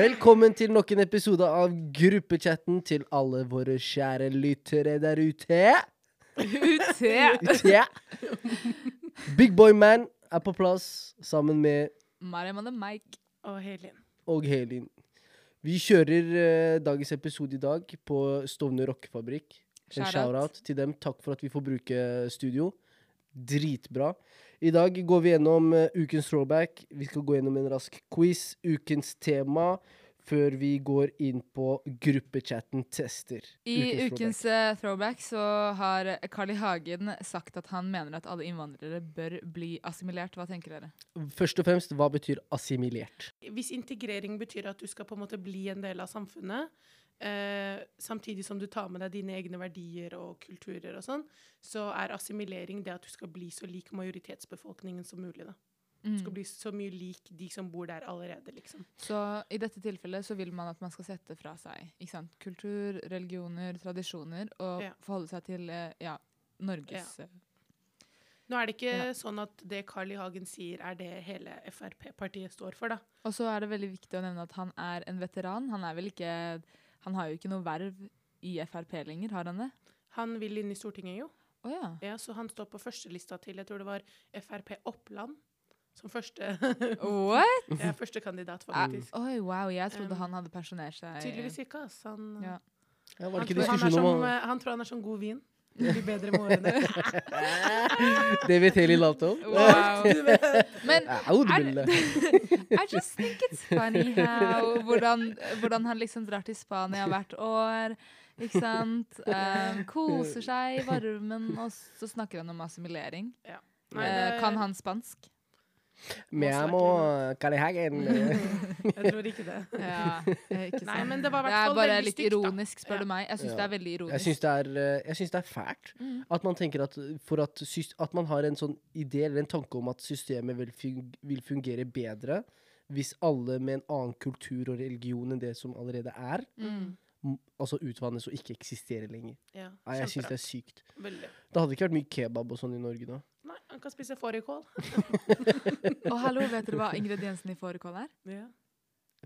Velkommen til nok en episode av gruppechatten til alle våre kjære lyttere der ute. Ute. ute. Big Boy Man er på plass sammen med Mariam og Mike. Og Helin. og Helin. Vi kjører eh, dagens episode i dag på Stovner rockefabrikk. En Shout-out. shout-out til dem. Takk for at vi får bruke studio. Dritbra. I dag går vi gjennom eh, ukens throwback. Vi skal gå gjennom en rask quiz. Ukens tema. Før vi går inn på gruppechatten tester. I ukens throwback, throwback så har Carl I. Hagen sagt at han mener at alle innvandrere bør bli assimilert. Hva tenker dere? Først og fremst, hva betyr assimilert? Hvis integrering betyr at du skal på en måte bli en del av samfunnet, eh, samtidig som du tar med deg dine egne verdier og kulturer og sånn, så er assimilering det at du skal bli så lik majoritetsbefolkningen som mulig. da. Du skal Mm. bli så mye lik de som bor der allerede, liksom. Så i dette tilfellet så vil man at man skal sette fra seg ikke sant? kultur, religioner, tradisjoner, og Ja. forholde seg til eh, ja, Norges ja. Nå er det ikke Ja. sånn at det Carl I. Hagen sier, er det hele Frp-partiet står for, da. Og så er det veldig viktig å nevne at han er en veteran. Han er vel ikke Han har jo ikke noe verv i Frp lenger, har han det? Han vil inn i Stortinget, jo. Oh, ja. Ja, så han står på førstelista til jeg tror det var Frp Oppland som første, What? ja, første kandidat, Ah, faktisk. Oi, wow. Jeg trodde Um, han hadde pensjonert seg. Tydeligvis ikke, ass. Han, Ja. Ja, han, tror, han, som, eh, han tror han er som god vin. Det blir bedre med årene. Det vet Helin alt om. Wow. Men Er- I just think it's funny how hvordan, hvordan han liksom drar til Spania hvert år. Ikke sant? Um, koser seg i varmen, og så snakker han om assimilering. Nei, Eh, det- kan han spansk? Me amo Carl I. Hagen. Jeg tror ikke det. Ja, ikke Nei, men det var i hvert Det er bare litt ironisk, spør Ja. du meg. Jeg syns Ja. det er veldig ironisk. Jeg syns det, er, eh, jeg syns det er fælt Mm. at man tenker at for at, at man har en sånn idé eller en tanke om at systemet vil, fung vil fungere bedre hvis alle med en annen kultur og religion enn det som allerede er, Mm. altså utvannes og ikke eksisterer lenger. Ja, Nei, jeg syns det er sykt. Veldig. Det hadde ikke vært mye kebab og sånn i Norge da. Nei, han kan spise fårikål. Og hallo, vet dere hva ingrediensene i fårikål er? Ja.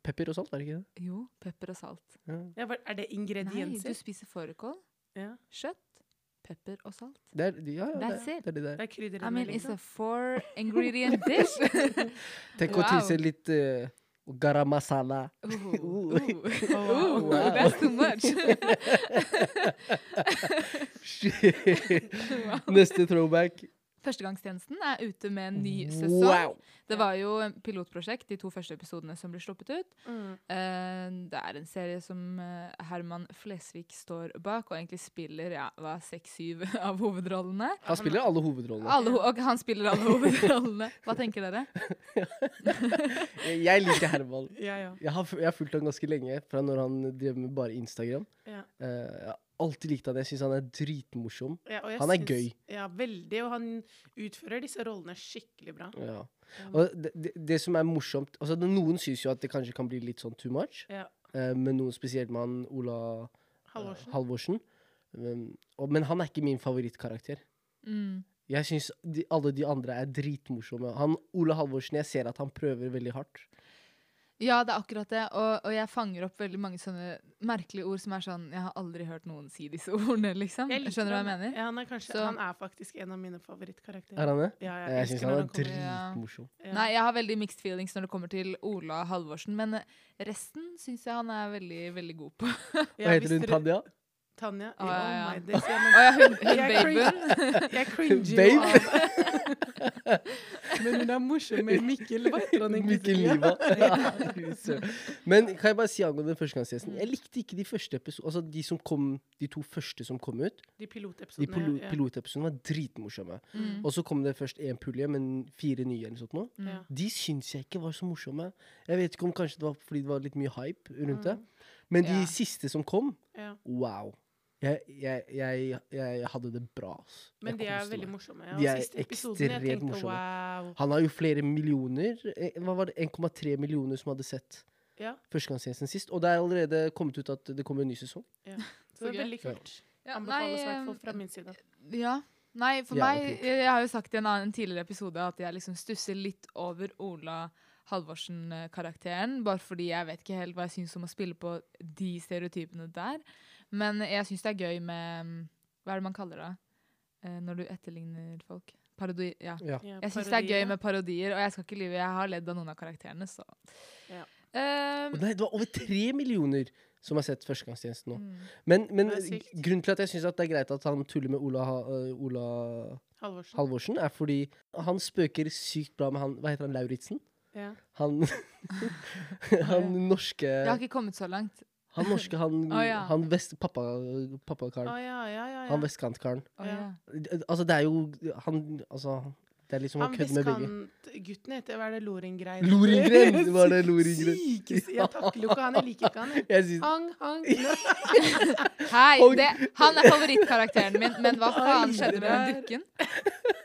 Pepper og salt, er det ikke det? Jo, pepper og salt. Ja. Ja, er det ingredienser? Nei, du spiser fårikål, Ja. kjøtt, pepper og salt. Det er, ja, ja, That's det, it. det er det der. Det er krydderier I mean, it's a liksom. four ingredient dish. Tenk å tisse litt uh, garam masala. Ooh, Ooh. Oh, wow. ooh, Wow. that's too much. Neste throwback. Førstegangstjenesten er ute med en ny sesong. Wow! Det var jo en pilotprosjekt, de to første episodene som ble sluppet ut. Mm. Uh, det er en serie som eh, Herman Flesvig står bak, og egentlig spiller ja, seks-syv av hovedrollene. Han spiller alle hovedrollene. Alle, ho- og han spiller alle hovedrollene. Hva tenker dere? Jeg liker Herman. Ja, ja. Jeg har, fu- jeg har fulgt han ganske lenge, fra når han drev med bare Instagram. ja. Uh, alltid likt han. Jeg syns han er dritmorsom. ja og jeg Han er synes, gøy. Ja, veldig. Og han utfører disse rollene skikkelig bra. Ja. Um, Og det, det, det som er morsomt altså det, Noen syns jo at det kanskje kan bli litt sånn too much, Ja. eh, men noen spesielt med han Ola eh, Halvorsen. Halvorsen. Um, og, men han er ikke min favorittkarakter. Mm. Jeg syns alle de andre er dritmorsomme. Han Ola Halvorsen, jeg ser at han prøver veldig hardt. Ja, det er akkurat det. Og, og jeg fanger opp veldig mange sånne merkelige ord som er sånn Jeg har aldri hørt noen si disse ordene, liksom. Jeg Skjønner du hva jeg mener? Ja, han, er kanskje, Så- han er faktisk en av mine favorittkarakterer. Er han det? Ja, jeg, Jeg syns han er dritmorsom. Ja. Nei, jeg har veldig mixed feelings når det kommer til Ola Halvorsen, men resten syns jeg han er veldig, veldig god på. Hva heter hun? Tanja? Tanja. Å, ja, ja. Oh my days, ja, men ja, hun, hun Jeg babyen. jeg cringer jo av Men hun er morsom med Mikkel. Hva heter han egentlig? Mikkel Liva. Ja. Men kan jeg bare si angående førstegangstjenesten Jeg likte ikke de første episodene Altså de, som kom, de to første som kom ut. De De pilotepisodene. pilo ja. pilotepisodene var dritmorsomme. Mm. Og så kom det først én pulje, men fire nye eller sånt nå. Mm. Ja. De syns jeg ikke var så morsomme. Jeg vet ikke om kanskje det var fordi det var litt mye hype rundt det. Mm. Men de siste som kom, wow. Jeg, jeg, jeg, jeg hadde det bra. ass. Men de er veldig morsomme. Ja. De er siste episoden, ekstremt tenkte morsomme. wow. Han har jo flere millioner. eh, Hva var det? 1,3 millioner som hadde sett Ja, førstegangstjenesten sist. Og det er allerede kommet ut at det kommer en ny sesong. så Så det er veldig kult. Ja, Anbefales i hvert fall fra min side. Ja. Nei, for ja, meg. Jeg har jo sagt i en annen tidligere episode at jeg liksom stusser litt over Ola Halvorsen-karakteren. Bare fordi jeg vet ikke helt hva jeg syns om å spille på de stereotypene der. Men jeg syns det er gøy med mm, Hva er det man kaller det? Eh, når du etterligner folk? Parodi... Ja. Ja. Jeg syns det er gøy med parodier, og jeg skal ikke lyve, jeg har ledd av noen av karakterene, så Ja. um, Nei, det var over tre millioner som har sett Førstegangstjenesten nå. mm. Men, men grunnen til at jeg syns det er greit at han tuller med Ola, øh, Ola Halvorsen. Halvorsen, er fordi han spøker sykt bra med han Hva heter han? Lauritzen? Ja. Han Han norske Jeg har ikke kommet så langt. Han norske, han, oh, ja. han vest, pappa, pappakaren. Å ja, ja, ja. ja. Han vestkantkaren. Oh, Ja. ja. Altså, det er jo Han Altså, det er liksom å kødde med begge. Gutten heter Hva er det Loringrein? Loringren! Var det Loringren? Sykeste Jeg takler jo ikke han. Jeg liker ikke han. jeg. Hang, hang. Hei, det, han er favorittkarakteren min, men hva faen skjedde med den dukken?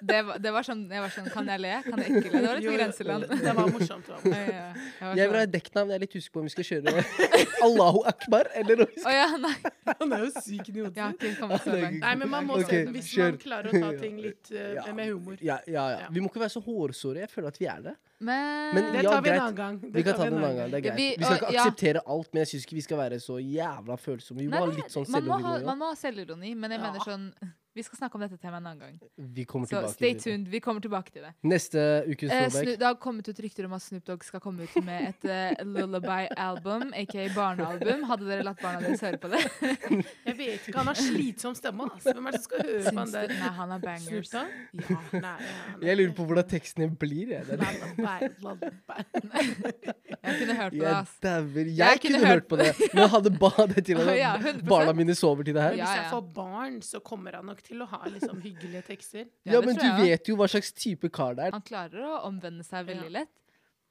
Det var, det var sånn, jeg var sånn Kan jeg le? Kan jeg ikke le? Det var litt Jo, grenseland. Det var morsomt. Det var morsomt. ja, ja. Jeg jeg vil ha sånn, et dekknavn. Jeg er litt usikker på om vi skal kjøre Allahu akbar eller noe. Oh, ja, nei. Han er jo syk i hodet sitt. Nei, men man må okay, se den hvis kjør. man klarer å ta ting litt uh, Ja. med humor. ja, ja. Vi må ikke være så hårsåre. Jeg føler at vi er det. Men, Men Det Ja, tar vi en annen gang. Vi kan ta det en annen gang. Det er greit. vi- Vi skal ikke og- ja. akseptere alt, men jeg syns ikke vi skal være så jævla følsomme. Vi må Nei, ha litt sånn man, selvironi. man må ha selvironi, men jeg mener sånn Vi skal snakke om dette temaet en annen gang. Vi kommer Så tilbake stay til det. tuned. Vi kommer tilbake til det. Neste ukes Eh, throwback. Snu, det har kommet ut rykter om at Snoop Dogg skal komme ut med et uh, lullaby-album, aka barnealbum. Hadde dere latt barna deres høre på det? Jeg vet ikke, Han har slitsom stemme. Altså. Hvem er det som skal høre på han der? du- Nei, han har Snoop bangers. Dogg? Ja. Nei, nei, nei, er Jeg lurer på hvordan teksten blir. Jeg, det er. Lullaby, lullaby. Jeg kunne hørt på det, jeg ass. dauer. Jeg, Jeg kunne kunne hørt på det, men jeg hadde ba det til at Ja, barna mine sover til det her. Ja, Ja, hvis jeg får barn, så kommer han nok til å ha liksom hyggelige tekster. Ja, ja men du jeg vet jo hva slags type kar det er, Han klarer å omvende seg veldig lett.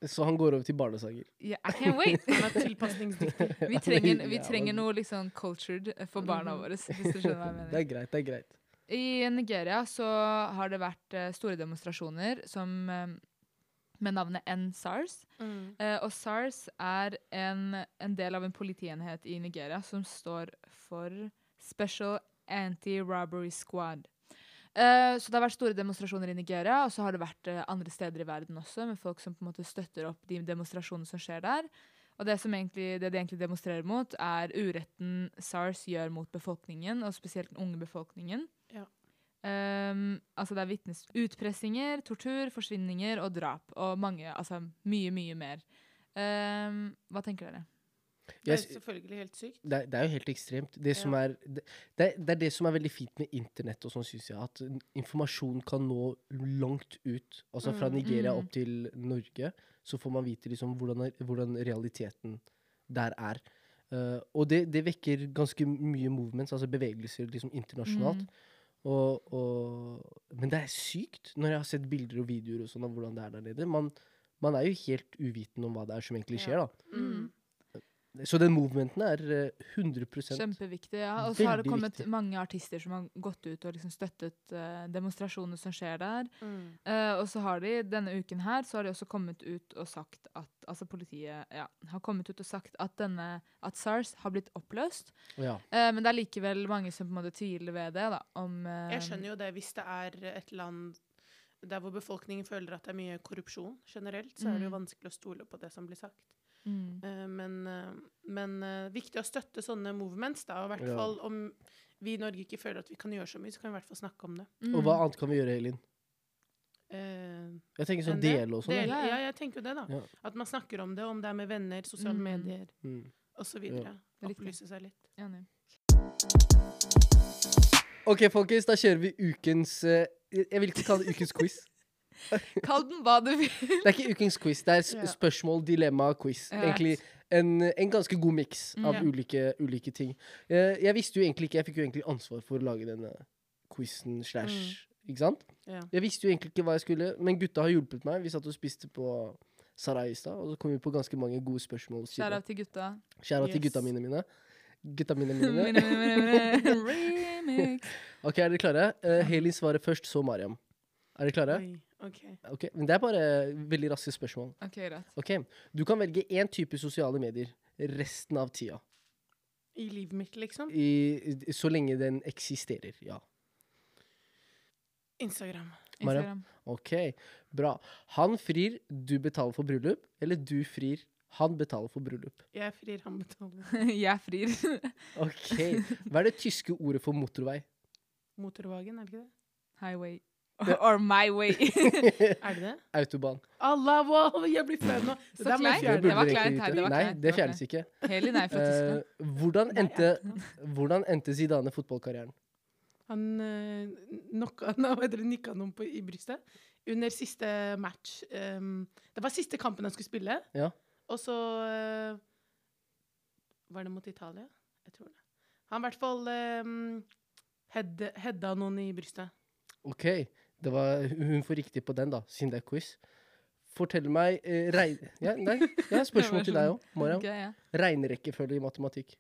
så han går over til barnesanger. Yeah, I can't wait. Han er tilpasningsdyktig. Vi trenger, vi trenger noe liksom cultured for barna Mhm. våre, hvis du skjønner hva jeg mener. Det er greit, det er greit. I Nigeria så har det vært eh, store demonstrasjoner som, eh, med navnet NSARS. Mm. Eh, og SARS er en, en del av en politienhet i Nigeria som står for Special Anti-Robbery Squad. Uh, så det har vært store demonstrasjoner i Nigeria, og så har det vært uh, andre steder i verden også, med folk som på en måte støtter opp de demonstrasjonene som skjer der. Og det, som egentlig, det de egentlig demonstrerer mot, er uretten SARS gjør mot befolkningen, og spesielt den unge befolkningen. Ja. Um, altså det er vitnes utpressinger, tortur, forsvinninger og drap. Og mange, altså mye, mye mer. Um, hva tenker dere? Det er selvfølgelig helt sykt. det, det er jo helt ekstremt. Det, som er, det, det, er- det som er veldig fint med internett og sånn, syns jeg. At informasjon kan nå langt ut. Altså fra Mm. Nigeria Mm. opp til Norge, så får man vite liksom hvordan, hvordan realiteten der er. Uh, og det, det vekker ganske mye movements, altså bevegelser liksom internasjonalt. Mm. Og, og, men det er sykt når jeg har sett bilder og videoer og sånn av hvordan det er der nede. Man, man er jo helt uviten om hva det er som egentlig skjer, da. Mm. Så den movementen er eh, 100 Kjempeviktig, ja. Og så har det kommet viktig. mange artister som har gått ut og liksom støttet uh, demonstrasjoner som skjer der. Mm. Uh, og så har de denne uken her så har de også kommet ut og sagt at Altså politiet ja, har kommet ut og sagt at denne at SARS har blitt oppløst. Ja. Uh, men det er likevel mange som på en måte tviler ved det. da, om... eh, Jeg skjønner jo det hvis det er et land der hvor befolkningen føler at det er mye korrupsjon generelt, så er det jo Mm. vanskelig å stole på det som blir sagt. Mm. Eh, men eh, men eh, viktig å støtte sånne movements, da. Og i hvert Ja. fall om vi i Norge ikke føler at vi kan gjøre så mye, så kan vi i hvert fall snakke om det. Og hva Mm. annet kan vi gjøre, Elin? Eh, Jeg tenker sånn del dele og sånn. Del. Ja, jeg tenker jo det, da. Ja. At man snakker om det, om det er med venner, sosiale Mm. medier Mm. osv. Ja. Opplyse seg litt. Enig. OK, folkens, da kjører vi ukens Jeg vil ikke kalle det ukens quiz. Kall den hva du vil. Det er ikke ukens quiz, det er spørsmål, dilemma, quiz. Egentlig en, en ganske god miks av Ja. ulike, ulike ting. Eh, jeg visste jo egentlig ikke Jeg fikk jo egentlig ansvar for å lage denne quizen slash Ikke sant? Ja. Jeg visste jo egentlig ikke hva jeg skulle, men gutta har hjulpet meg. Vi satt og spiste på Sarai i stad, og så kom vi på ganske mange gode spørsmål. Av til gutta. Shout-out til Yes. gutta mine mine. Gutta mine Mine, mine. mine, mine, mine. Remix. OK, er dere klare? Uh, Helin svarer først, så Mariam. Er dere klare? Oi, OK. Ok, Men det er bare veldig raske spørsmål. OK, rett. Ok, Du kan velge én type sosiale medier resten av tida. I livet mitt, liksom. I, så lenge den eksisterer, ja. Instagram. Instagram. OK, bra. Han frir, du betaler for bryllup. Eller du frir, han betaler for bryllup. Jeg frir, han betaler. jeg frir. OK. Hva er det tyske ordet for motorvei? Motorvagen, er det ikke det? Highway. Or my way. Er det det? Autobahn. Allah, wow, jeg blir flau nå. Så Det kleint. fjerne. Det var kleint her, det var Nei, kleint, det det fjernes ikke. Heli, nei. Eh, hvordan, endte, hvordan endte Zidane fotballkarrieren? Han uh, knocka? Nikka noen på, i brystet under siste match. Um, det var siste kampen han skulle spille. Ja. Og så uh, Var det mot Italia? Jeg tror det. Han i hvert fall um, head, heada noen i brystet. OK, det var, hun får riktig på den, da, siden det er quiz. Fortell meg eh, rei... Ja, nei, jeg har spørsmål til deg òg, Mariam. Okay, ja. Regnerekkefølge i matematikk.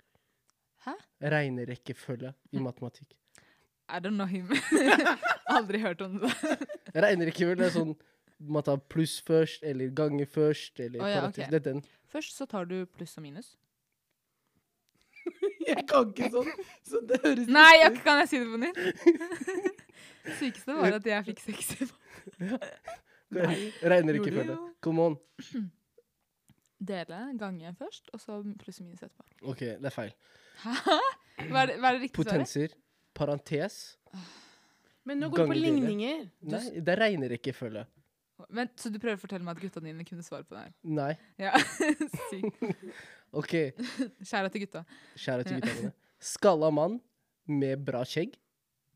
Hæ? Regnerekkefølge i matematikk. I don't know him. Aldri hørt om det. Regnerekkefølge er sånn man tar pluss først, eller gange først, eller oh, ja, okay. Det den. Først så tar du pluss og minus. Jeg kan ikke sånn, så det høres Nei, jeg, kan jeg si det på nytt? Sykeste var at jeg fikk sex Regner ikke for det Come on. Dele, gange først, og så pluss og minus etterpå. OK, det er feil. Hæ? Hva er det, hva er det riktige svaret? Potenser, parentes. Men nå går det på ligninger. Nei, det er regnerekkefølge. Men, så du prøver å fortelle meg at gutta dine kunne svare på det her? Nei. Ja, sykt. OK, Skjæra til gutta. kjære til gutta mine. Skalla mann med bra skjegg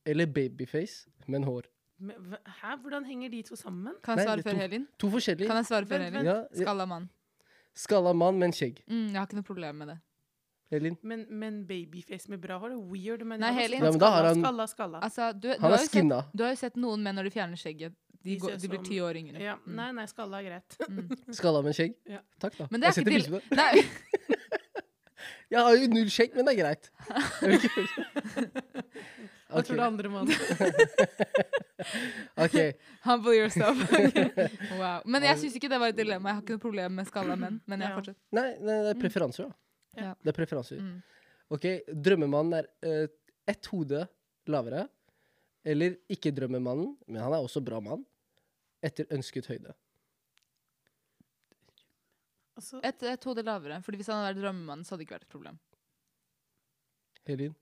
eller babyface, men hår? Men, hæ? Hvordan henger de to sammen? Kan jeg svare før to- Helin? To forskjellige. Kan jeg svare før Helin? Ja, ja. Skalla mann. Skalla mann, men skjegg. Mm, jeg har ikke noe problem med det. Helin? Men, men babyface med bra hår er weird. Men Nei, Helin. Ja, men skalla, han- skalla, skalla. Altså, du, du, Han har sett, du har jo sett noen menn når de fjerner skjegget. De, De går, de blir ti år yngre. Ja, Mm. nei, nei, skalla er greit. Mm. Skalla, med skjegg? Ja. Takk, da. Men det er jeg setter pris på det. Jeg har jo null skjegg, men det er greit. Hva okay. tror du andre mann? OK. humble yourself. wow. Men jeg syns ikke det var et dilemma. Jeg har ikke noe problem med skalla menn. Men jeg fortsetter. Nei, nei, det er preferanser, da. Ja. Det er preferanser. Mm. OK, drømmemannen er uh, ett hode lavere. Eller ikke drømmemannen, men han er også bra mann. Etter ønsket høyde. Altså, Et, et hode lavere. Fordi hvis han hadde vært drømmemann, så hadde det ikke vært et problem. Helin?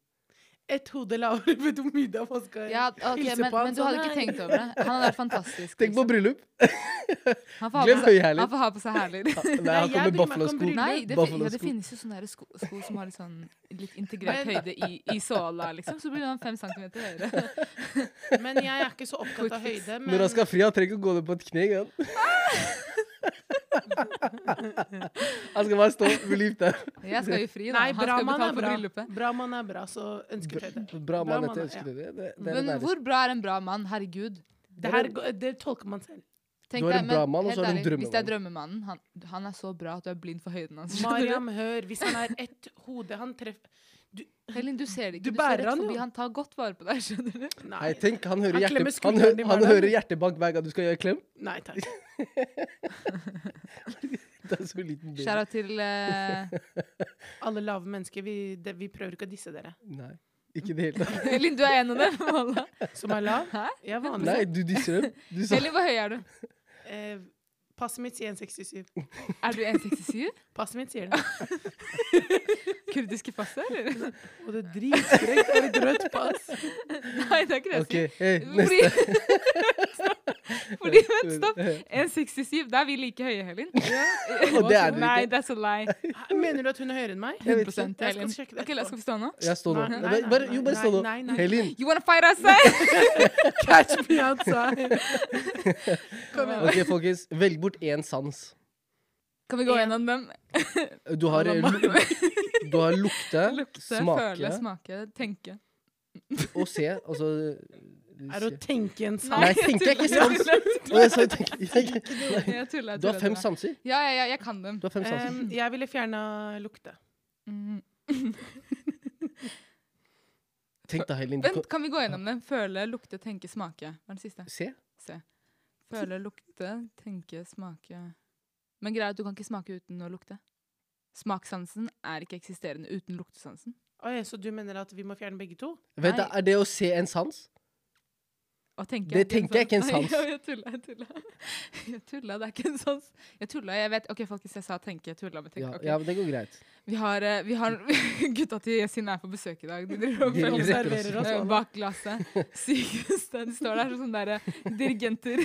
Et hode lavere. Vet du hvor mye er man skal Ja, ok, hilse men, på han men du hadde sånn, ikke tenkt over det. Han hadde vært fantastisk. Tenk på liksom. bryllup! Han får ha Glem på seg- høyhæler. Han får ha på seg hæler. Nei, han jeg kommer bryr meg ikke om Buffalo-sko. bryllup. Nei, det, fin- ja, det sko. finnes jo sånne sko, sko som har litt sånn litt integrert Men- høyde i, i såla, liksom. Så blir han fem centimeter høyere. Men jeg er ikke så opptatt av høyde. Men Når han skal fri, han trenger ikke gå ned på et kne engang. han skal bare stå liv der. Jeg skal jo fri, da. Nei, bra mann er bra. Bra mann er bra, så ønsker du det. Bra mann etter det. Det, det Men en hvor bra er en bra mann? Herregud. Det her det tolker man selv. Tenk Du har en bra mann, og så har du en drømmemann. Hvis det er drømmemannen, han, han er så bra at du er blind for høyden hans. Mariam, hør. Hvis han er ett hode Han treffer Helin, du ser det ikke. Du, bærer ser rett han forbi. Han tar godt vare på deg, skjønner du. Nei, tenk, han hører, Han hjerte, han, hø han hører hjertebank hver gang du skal gjøre klem. Nei takk. Det er så liten del. Skjæra til uh... Alle lave mennesker, vi, det, vi prøver ikke å disse dere. Nei, ikke i det hele tatt. Helin, du er en av dem. Som er lav? Hæ? Jeg er vanlig. Nei, du disser dem. Du Helin, hvor høy er du? Eh, passet mitt sier 1,67. Er du 1,67? Passet mitt sier det. Kurdiske passet, eller? Og det er dritstrengt. Er et rødt pass. Nei, det er ikke det jeg OK, sier. hey. Fordi, vent, stopp. 1,67, da er vi like høye, Helin. Og det er dere Nei, that's a lie. Mener du at hun er høyere enn meg? 100 ikke. Jeg skal Helin. det Ok, la oss skal vi stå nå? Jeg står nå. Nei, nei, nei, bare, jo, bare stå nå. nei, nei. Helin. You wanna fight outside? Catch me outside. Kom igjen. OK, folkens. Velg bort én sans. Kan vi gå gjennom dem? Du har, eh, du har lukte, Lukte, smake føle, smake, tenke. og se. Altså Er det å tenke en sans? Nei, tenker jeg ikke sans. Jeg tuller. Du har fem sanser. Ja, ja, ja, jeg kan dem. Du har fem sanser. Um, jeg ville fjerna lukte. Mm. Tenk da, Helin. du Vent, kan vi gå gjennom dem? Føle, lukte, tenke, smake. Hva er det siste? Se. Se. Føle, lukte, tenke, smake Men greia er at du kan ikke smake uten å lukte. Smakssansen er ikke eksisterende uten luktesansen. Oi, så du mener at vi må fjerne begge to? Vent, da, er det å se en sans? Å tenke Det tenker jeg ikke en sans. Nei, jeg tulla, jeg tulla. Jeg tulla, det er ikke en sans. Jeg tulla, jeg vet OK, folkens, jeg sa tenke, jeg tulla, men tenk, Ja, ok. ja, men det går greit. Vi har, eh, vi har Gutta til Yasin er på besøk i dag. De driver og observerer oss. bak glasset. Sykeste. De står der som sånne der, eh, dirigenter.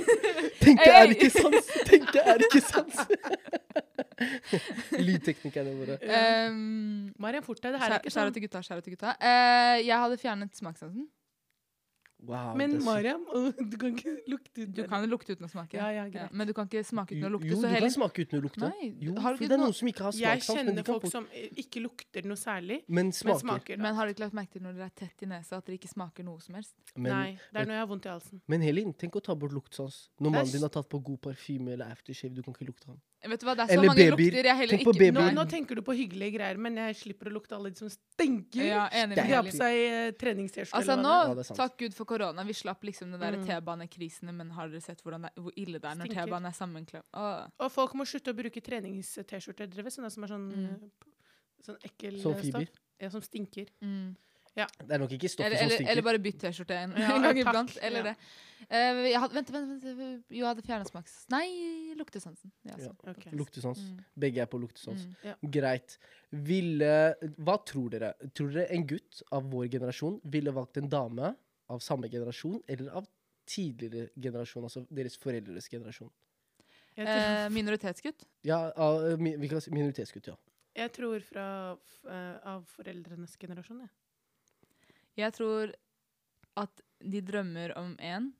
Tenke er ikke sans! Tenke er ikke sans! Lydteknikerne våre. Um, Mariam, fort deg. Det her er ikke Skjæra Skjære til gutta. Skjære til gutta. Uh, jeg hadde fjernet smakssansen. Wow, Men. Mariam, du kan ikke lukte uten Du kan lukte uten å smake. Ja, ja, Ja, men du kan ikke smake uten å lukte. Jo, så du kan smake uten å lukte. Nei, Jo, har du for ikke det er noe- noen som ikke har Jeg men de kjenner folk som eh, ikke lukter noe særlig, Men men smaker. smaker. Men har du ikke lagt merke til når dere er tett i nesa, at dere ikke smaker noe som helst? Men, Nei, det er når jeg har vondt i halsen. men Helin, tenk å ta bort luktsans. Når mannen din har tatt på god parfyme eller aftershave, du kan ikke lukte han. Vet du hva, Det er så Eller mange babyer. lukter jeg heller Tenk på ikke Nå, nå tenker du på hyggelige greier, men jeg slipper å lukte alle de som stinker. Ja, enig med De har på seg eh, treningst-T-skjorte Altså eller noe. Ja, korona. Vi slapp liksom den der Mm. T-banekrisene, men har dere sett det, hvor ille det er når T-banen er sammenklemt? Og folk må slutte å bruke trenings-T-skjorter, dere vet, sånne som er sånn, Mm. eh, sånn ekkel Sånn eh, fiber. Ja, som stinker. Mm. Det er nok ikke stoffet Eller, som eller, stinker. eller bare bytt T-skjorte en, Ja, en gang iblant. Eller ja. det. Uh, jeg hadde, vent, vent, vent, jo, jeg hadde fjernesmaks. Nei, luktesansen. Ja, Ja. okay. Luktesans. Mm. Begge er på luktesans. Mm. Greit. Ville Hva tror dere? Tror dere en gutt av vår generasjon ville valgt en dame av samme generasjon eller av tidligere generasjon, altså deres foreldres generasjon? Eh, minoritetsgutt? Ja, av, mi- vi kan si minoritetsgutt, ja. jeg tror fra eh, av foreldrenes generasjon, jeg. Jeg tror at de drømmer om en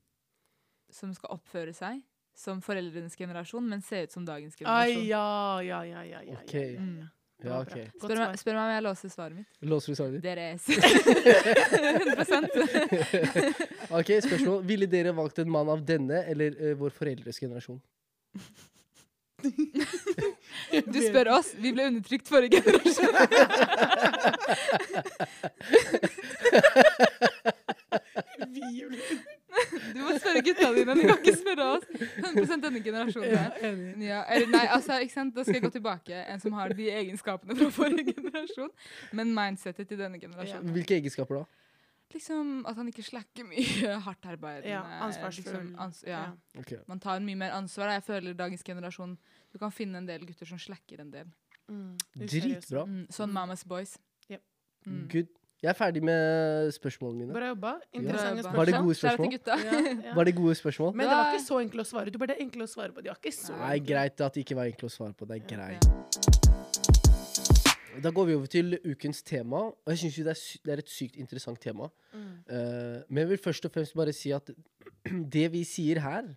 som skal oppføre seg som foreldrenes generasjon, men se ut som dagens Ai, generasjon. ja, ja, ja, ja, ja, Ok. ja, ja, Mm. Ja. Ok. Spør meg, spør meg om jeg låser svaret mitt. Låser du svaret ditt? er 100 Ok, spørsmål. Ville dere valgt en mann av denne eller uh, vår foreldres generasjon? Du spør oss. Vi ble undertrykt forrige generasjon. Vi gjorde Du må spørre gutta dine. Du kan ikke spørre oss. 100 denne generasjonen. Ja, enig. Ja, eller nei, altså, ikke sant? Da skal jeg gå tilbake. En som har de egenskapene fra forrige generasjon, men mindsetet til denne generasjonen. Hvilke egenskaper da? Liksom At han ikke slacker mye hardtarbeidende. Ja, ansvarsfull. Liksom, ans ja. Okay. Man tar mye mer ansvar. Jeg føler dagens generasjon Du kan finne en del gutter som slacker en del. Mm. Dritbra. Mm, sånn Mamas Boys. Yep. Mm. Good. Jeg er ferdig med spørsmålene mine. Bra jobba. Interessante Interessante spørsmål. Var det gode spørsmål? Ja, ja. Var det gode spørsmål? Men det var ikke så enkelt å svare. Du bare det enkelt å svare på. De var ikke så Nei, enkle. greit at det ikke var enkelt å svare på. Det er greit. Da går vi over til ukens tema. Og jeg syns det, er sy- det er et sykt interessant tema. Mm. Uh, men jeg vil først og fremst bare si at det vi sier her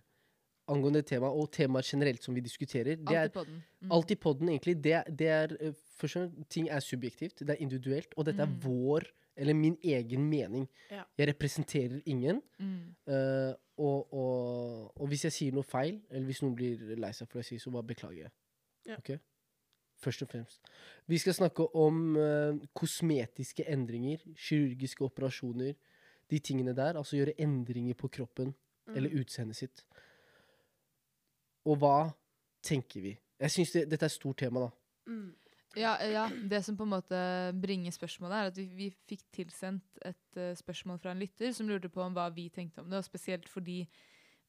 angående tema, og temaer generelt som vi diskuterer, det er. Mm. Alt i podden, egentlig, det, det er eh, Først og fremst, ting er subjektivt, det er individuelt, og dette er Mm. vår, eller min egen mening. Ja. Jeg representerer ingen. Mm. Uh, og, og, og hvis jeg sier noe feil, eller hvis noen blir lei seg for det jeg sier, så bare beklager jeg. Ja. Ok? Først og fremst. Vi skal snakke om uh, kosmetiske endringer, kirurgiske operasjoner, de tingene der. Altså gjøre endringer på kroppen Mm. eller utseendet sitt. Og hva tenker vi? Jeg syns det, dette er et stort tema, da. Mm. Ja, eh, ja, det som på en måte bringer spørsmålet, er at vi, vi fikk tilsendt et uh, spørsmål fra en lytter som lurte på om hva vi tenkte om det, og spesielt fordi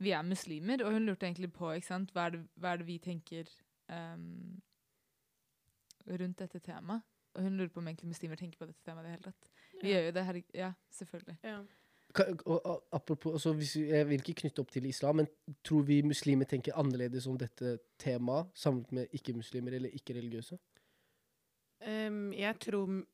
vi er muslimer, og hun lurte egentlig på ikke sant, hva er det, hva er det vi tenker um, rundt dette temaet. Og hun lurer på om egentlig muslimer tenker på dette temaet i det hele tatt. Vi gjør jo det her, ja, selvfølgelig. Ja. Ka- og- og Apropos, altså hvis, Jeg vil ikke knytte opp til islam, men tror vi muslimer tenker annerledes om dette temaet sammenlignet med ikke-muslimer eller ikke-religiøse? Em, jeg tror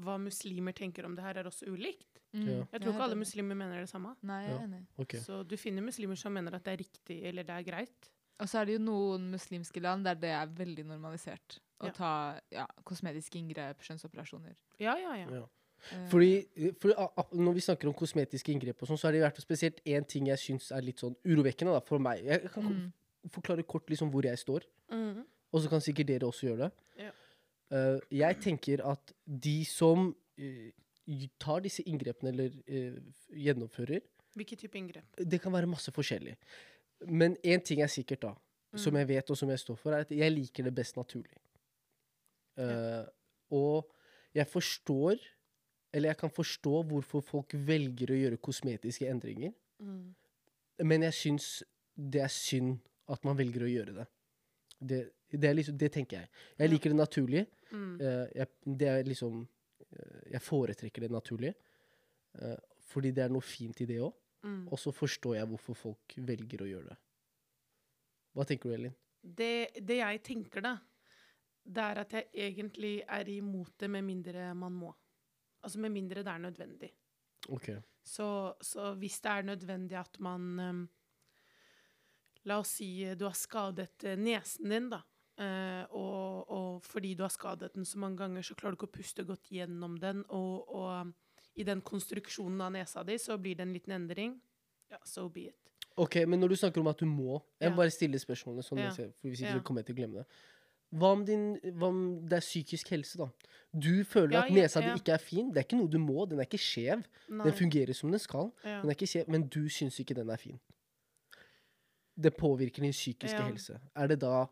hva muslimer tenker om det her, er også ulikt. Mm, Ja. Jeg tror ikke alle muslimer mener det samme. Nei, jeg er Ja. Okay. Så du finner muslimer som mener at det er riktig, eller det er greit. Og så er det jo noen muslimske land der det er veldig normalisert å Ja. ta ja, kosmetiske inngrep, skjønnsoperasjoner. Ja, ja, ja. Ja. Eh, Fordi, for, a- a- Når vi snakker om kosmetiske inngrep, og sånn, så er det i hvert fall spesielt én ting jeg syns er litt sånn urovekkende da, for meg. Jeg kan mm, forklare kort liksom hvor jeg står, mm. og så kan sikkert dere også gjøre det. Ja. Eh, jeg tenker at de som uh, tar disse inngrepene eller uh, gjennomfører Hvilken type inngrep? Det kan være masse forskjellig. Men én ting er sikkert, da, som Mm. jeg vet og som jeg står for, er at jeg liker det best naturlig. Ja. og jeg forstår Eller jeg kan forstå hvorfor folk velger å gjøre kosmetiske endringer. Mm. Men jeg syns det er synd at man velger å gjøre det. Det, det, er liksom, det tenker jeg. Jeg liker det naturlig. Mm. Eh, jeg, det er liksom eh, Jeg foretrekker det naturlig. Eh, fordi det er noe fint i det òg. Mm. Og så forstår jeg hvorfor folk velger å gjøre det. Hva tenker du, Elin? Det, det jeg tenker, da, det er at jeg egentlig er imot det med mindre man må. Altså med mindre det er nødvendig. Okay. Så, så hvis det er nødvendig at man um, La oss si du har skadet nesen din, da. Eh, og, og fordi du har skadet den så mange ganger, så klarer du ikke å puste godt gjennom den. Og, og i den konstruksjonen av nesa di så blir det en liten endring. Ja, so be it. Ok, Men når du snakker om at du må Jeg Ja. må bare stille spørsmålene, sånn Ja. ser, for hvis ikke Ja. så kommer jeg til å glemme det. Hva om, din, hva om det er psykisk helse, da? Du føler Ja, at ja, nesa ja. di ikke er fin. Det er ikke noe du må. Den er ikke skjev. Nei. Den fungerer som den skal. ja. Den er ikke skjev, men du syns ikke den er fin. Det påvirker din psykiske Ja. helse. Er det da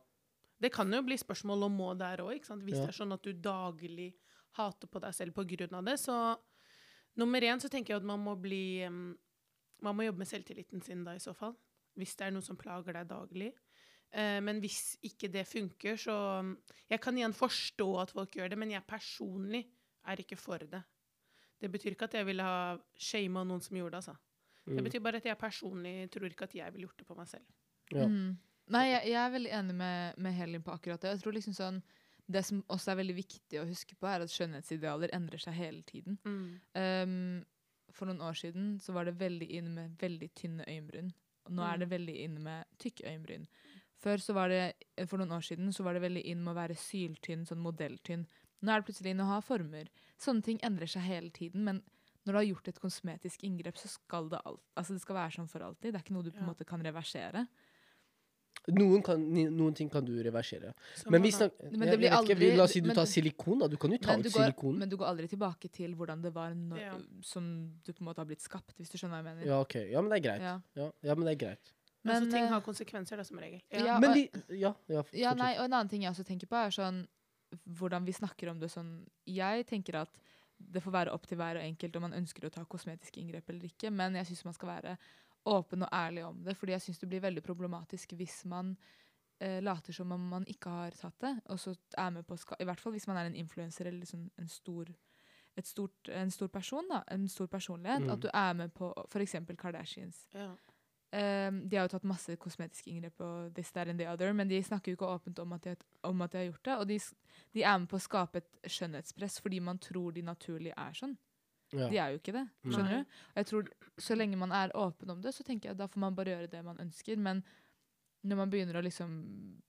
Det kan jo bli spørsmål om må der òg, hvis Ja. det er sånn at du daglig hater på deg selv på grunn av det. Så nummer én så tenker jeg at man må bli um, Man må jobbe med selvtilliten sin da, i så fall. Hvis det er noe som plager deg daglig. Uh, men hvis ikke det funker, så um, Jeg kan igjen forstå at folk gjør det, men jeg personlig er ikke for det. Det betyr ikke at jeg ville ha shama noen som gjorde det, altså. Det Mm. betyr bare at jeg personlig tror ikke at jeg ville gjort det på meg selv. Ja. Mm. Nei, jeg, jeg er veldig enig med, med Helin på akkurat det. Jeg tror liksom sånn, Det som også er veldig viktig å huske på, er at skjønnhetsidealer endrer seg hele tiden. Mm. Um, for noen år siden så var det veldig inne med veldig tynne øyenbryn. Nå nå er det veldig inne med tykke øyenbryn. Før så var det, For noen år siden så var det veldig inn med å være syltynn, sånn modelltynn. Nå er det plutselig inn å ha former. Sånne ting endrer seg hele tiden. Men når du har gjort et kosmetisk inngrep, så skal det alt, altså det skal være sånn for alltid. Det er ikke noe du på en Ja. måte kan reversere. Noen, kan, noen ting kan du reversere. Men vi snak, Men det jeg, blir jeg vet ikke, La oss si du men- tar silikon. da. Du kan jo ta Men ut går, silikon. men du går aldri tilbake til hvordan det var no, Ja. som du på en måte har blitt skapt, hvis du skjønner hva jeg mener. Ja, ok. Ja, men det er greit. Ja. Ja, ja men det er greit. altså, ting eh, har konsekvenser, da, som regel. Ja, Men og- vi Ja, ja Ja, nei, og En annen ting jeg også tenker på, er sånn hvordan vi snakker om det sånn Jeg tenker at det får være opp til hver og enkelt om man ønsker å ta kosmetiske inngrep eller ikke, men jeg syns man skal være åpen og ærlig om det, fordi jeg syns det blir veldig problematisk hvis man eh, later som om man ikke har tatt det, og så er med på ska I hvert fall hvis man er en influenser eller liksom en stor et stort, en stor person, da, en stor personlighet, Mm. at du er med på f.eks. Kardashians. Ja. Um, de har jo tatt masse kosmetiske inngrep og this, that and the other, men de snakker jo ikke åpent om at de, har- om at de har gjort det. Og de, de er med på å skape et skjønnhetspress fordi man tror de naturlig er sånn. Ja. De er jo ikke det. Nei. skjønner du? Og jeg tror Så lenge man er åpen om det, så tenker jeg da får man bare gjøre det man ønsker. Men når man begynner å liksom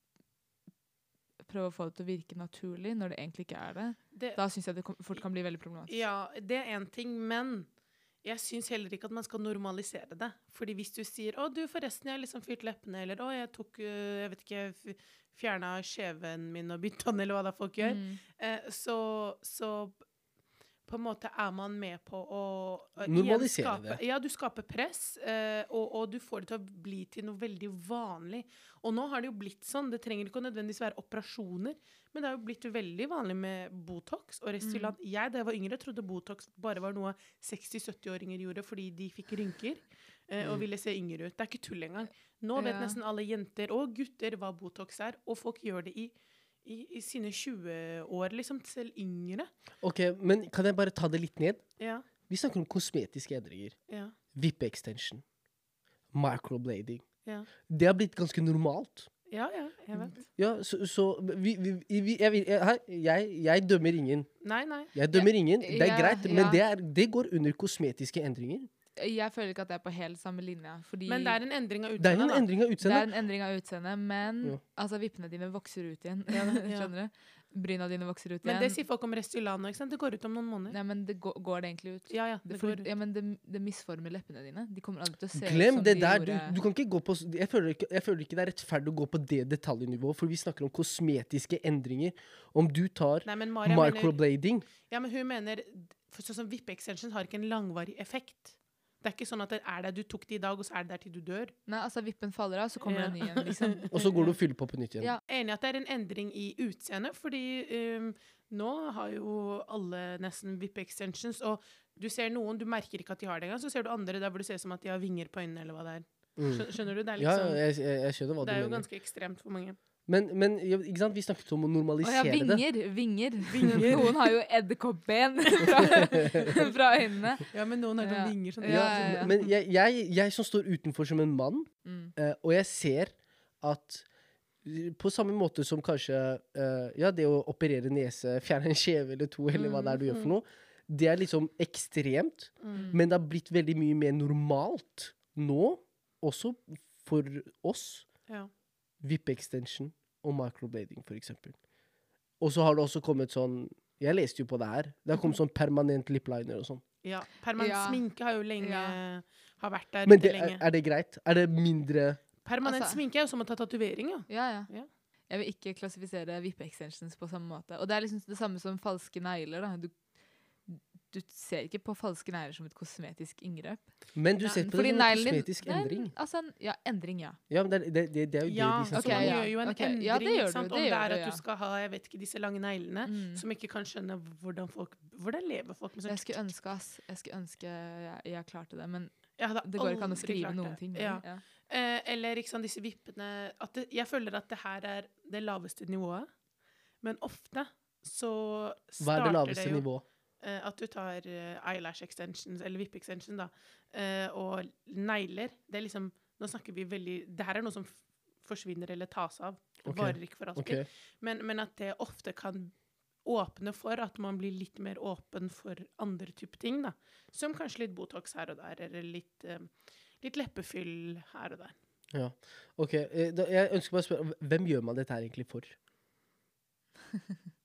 prøve å få det til å virke naturlig når det egentlig ikke er det, Det, da syns jeg det fort kan bli veldig problematisk. ja, det er én ting, men jeg syns heller ikke at man skal normalisere det. Fordi hvis du sier 'Å, du, forresten, jeg har liksom fyrt leppene', eller 'Å, jeg tok øh, Jeg vet ikke Fjerna skjeven min og bytta den', eller hva det er folk gjør, Mm. eh, så, så på en måte er man med på å Normalisere skape, det. Ja, du skaper press, uh, og, og du får det til å bli til noe veldig vanlig. Og nå har det jo blitt sånn, det trenger ikke å nødvendigvis være operasjoner, men det har jo blitt veldig vanlig med Botox og Restylant. Jeg da jeg var yngre, trodde Botox bare var noe 60-70-åringer gjorde fordi de fikk rynker eh, og Mm. ville se yngre ut. Det er ikke tull engang. Nå vet Ja. nesten alle jenter og gutter hva Botox er, og folk gjør det i i, i sine 20-år, liksom, selv yngre. Ok, men kan jeg bare ta det litt ned? Ja, Vi snakker om kosmetiske endringer. ja, Vippe-extension. Microblading. ja. Det har blitt ganske normalt. Ja, ja, jeg vet. Ja, så, så vi, vi, vi, jeg, jeg, jeg, dømmer ingen. Nei, nei. Jeg dømmer ingen. Det er greit, men det, er, det går under kosmetiske endringer. Jeg føler ikke at det er på helt samme linje. Fordi Men det er en endring av Det er en endring av Det er utseendet. en endring av utseendet, men Ja. altså, vippene dine vokser ut igjen. Ja. Skjønner du? Bryna dine vokser ut igjen. Men det sier folk om Restylane, ikke sant? Det går ut om noen måneder. Nei, men det går, går det egentlig ut? Ja, ja, Det, det går ut. ja, men det, det misformer leppene dine. De kommer aldri til å se ut Glem som det de der. Gjorde du kan ikke gå på jeg føler, ikke, jeg føler ikke det er rettferdig å gå på det detaljnivået, for vi snakker om kosmetiske endringer. Om du tar Nei, men Maria mener, microblading ja, men hun mener Sånn som vippe-extension har ikke en langvarig effekt. Det er ikke sånn at det er der du tok det i dag, og så er det der til du dør. Nei, altså Vippen faller av, så kommer Ja. det en ny igjen, liksom. Og så går du og fyller på på nytt igjen. Ja. Enig at det er en endring i utseendet, fordi um, nå har jo alle nesten vippe-extensions, og du ser noen, du merker ikke at de har det engang, så ser du andre der hvor du ser som at de har vinger på øynene, eller hva det er. Mm. Skjønner du? Det er Ja, liksom jeg, jeg, jeg skjønner hva Det er jo mener. ganske ekstremt for mange. Men, men ikke sant? vi snakket om å Å ja, normalisere det. vinger. Vinger. Vinger. Noen har jo edderkoppben fra, fra øynene. Ja, men noen har Ja. sånn vinger sånn. Ja, ja, ja. Men jeg, jeg, jeg som står utenfor som en mann, Mm. uh, og jeg ser at på samme måte som kanskje uh, Ja, det å operere nese, fjerne en kjeve eller to, eller hva det er du gjør for noe, det er liksom ekstremt. Mm. Men det har blitt veldig mye mer normalt nå, også for oss. Ja. Vippe-extension og microblading, for eksempel. Og så har det også kommet sånn Jeg leste jo på det her. Det har kommet sånn permanent lipliner og sånn. ja. Permanent Ja. sminke har jo lenge Ja. har vært der Men det, er, lenge. er det greit? Er det mindre Permanent Altså- sminke er jo som å ta tatovering, ja. Ja, ja. Ja. Jeg vil ikke klassifisere vippe-extensions på samme måte. Og det er liksom det samme som falske negler. da. Du, du ser ikke på falske negler som et kosmetisk inngrep. Men du ser på det som en kosmetisk din- kosmetisk Nei, endring. Altså, ja, endring, ja. Ja, men det, det, det, det er jo Ja, det de snakker Ok, man om. ja. gjør jo en okay. endring, Ja, det gjør sant? du, det om det er at du skal ha jeg vet ikke, disse lange neglene, Mm. som ikke kan skjønne hvordan folk Hvordan lever folk med sånt? Jeg skulle ønske, ass. Jeg skulle ønske jeg, jeg klarte det, men det går ikke an å skrive noen ting. Ja. Ja. Eh, eller ikke sant, disse vippene at det, Jeg føler at det her er det laveste nivået. Men ofte så starter det jo Hva er det laveste det jo nivået? Eh, at du tar eh, eyelash extensions, eller vippe-extension, da, eh, og negler. Det er liksom Nå snakker vi veldig Det her er noe som forsvinner eller tas av. Det Ok, varer ikke for alltid. Okay. Men, men at det ofte kan åpne for at man blir litt mer åpen for andre typer ting. da. Som kanskje litt Botox her og der, eller litt, eh, litt leppefyll her og der. Ja. ok. eh, Da, jeg ønsker bare å spørre, hvem gjør man dette her egentlig for?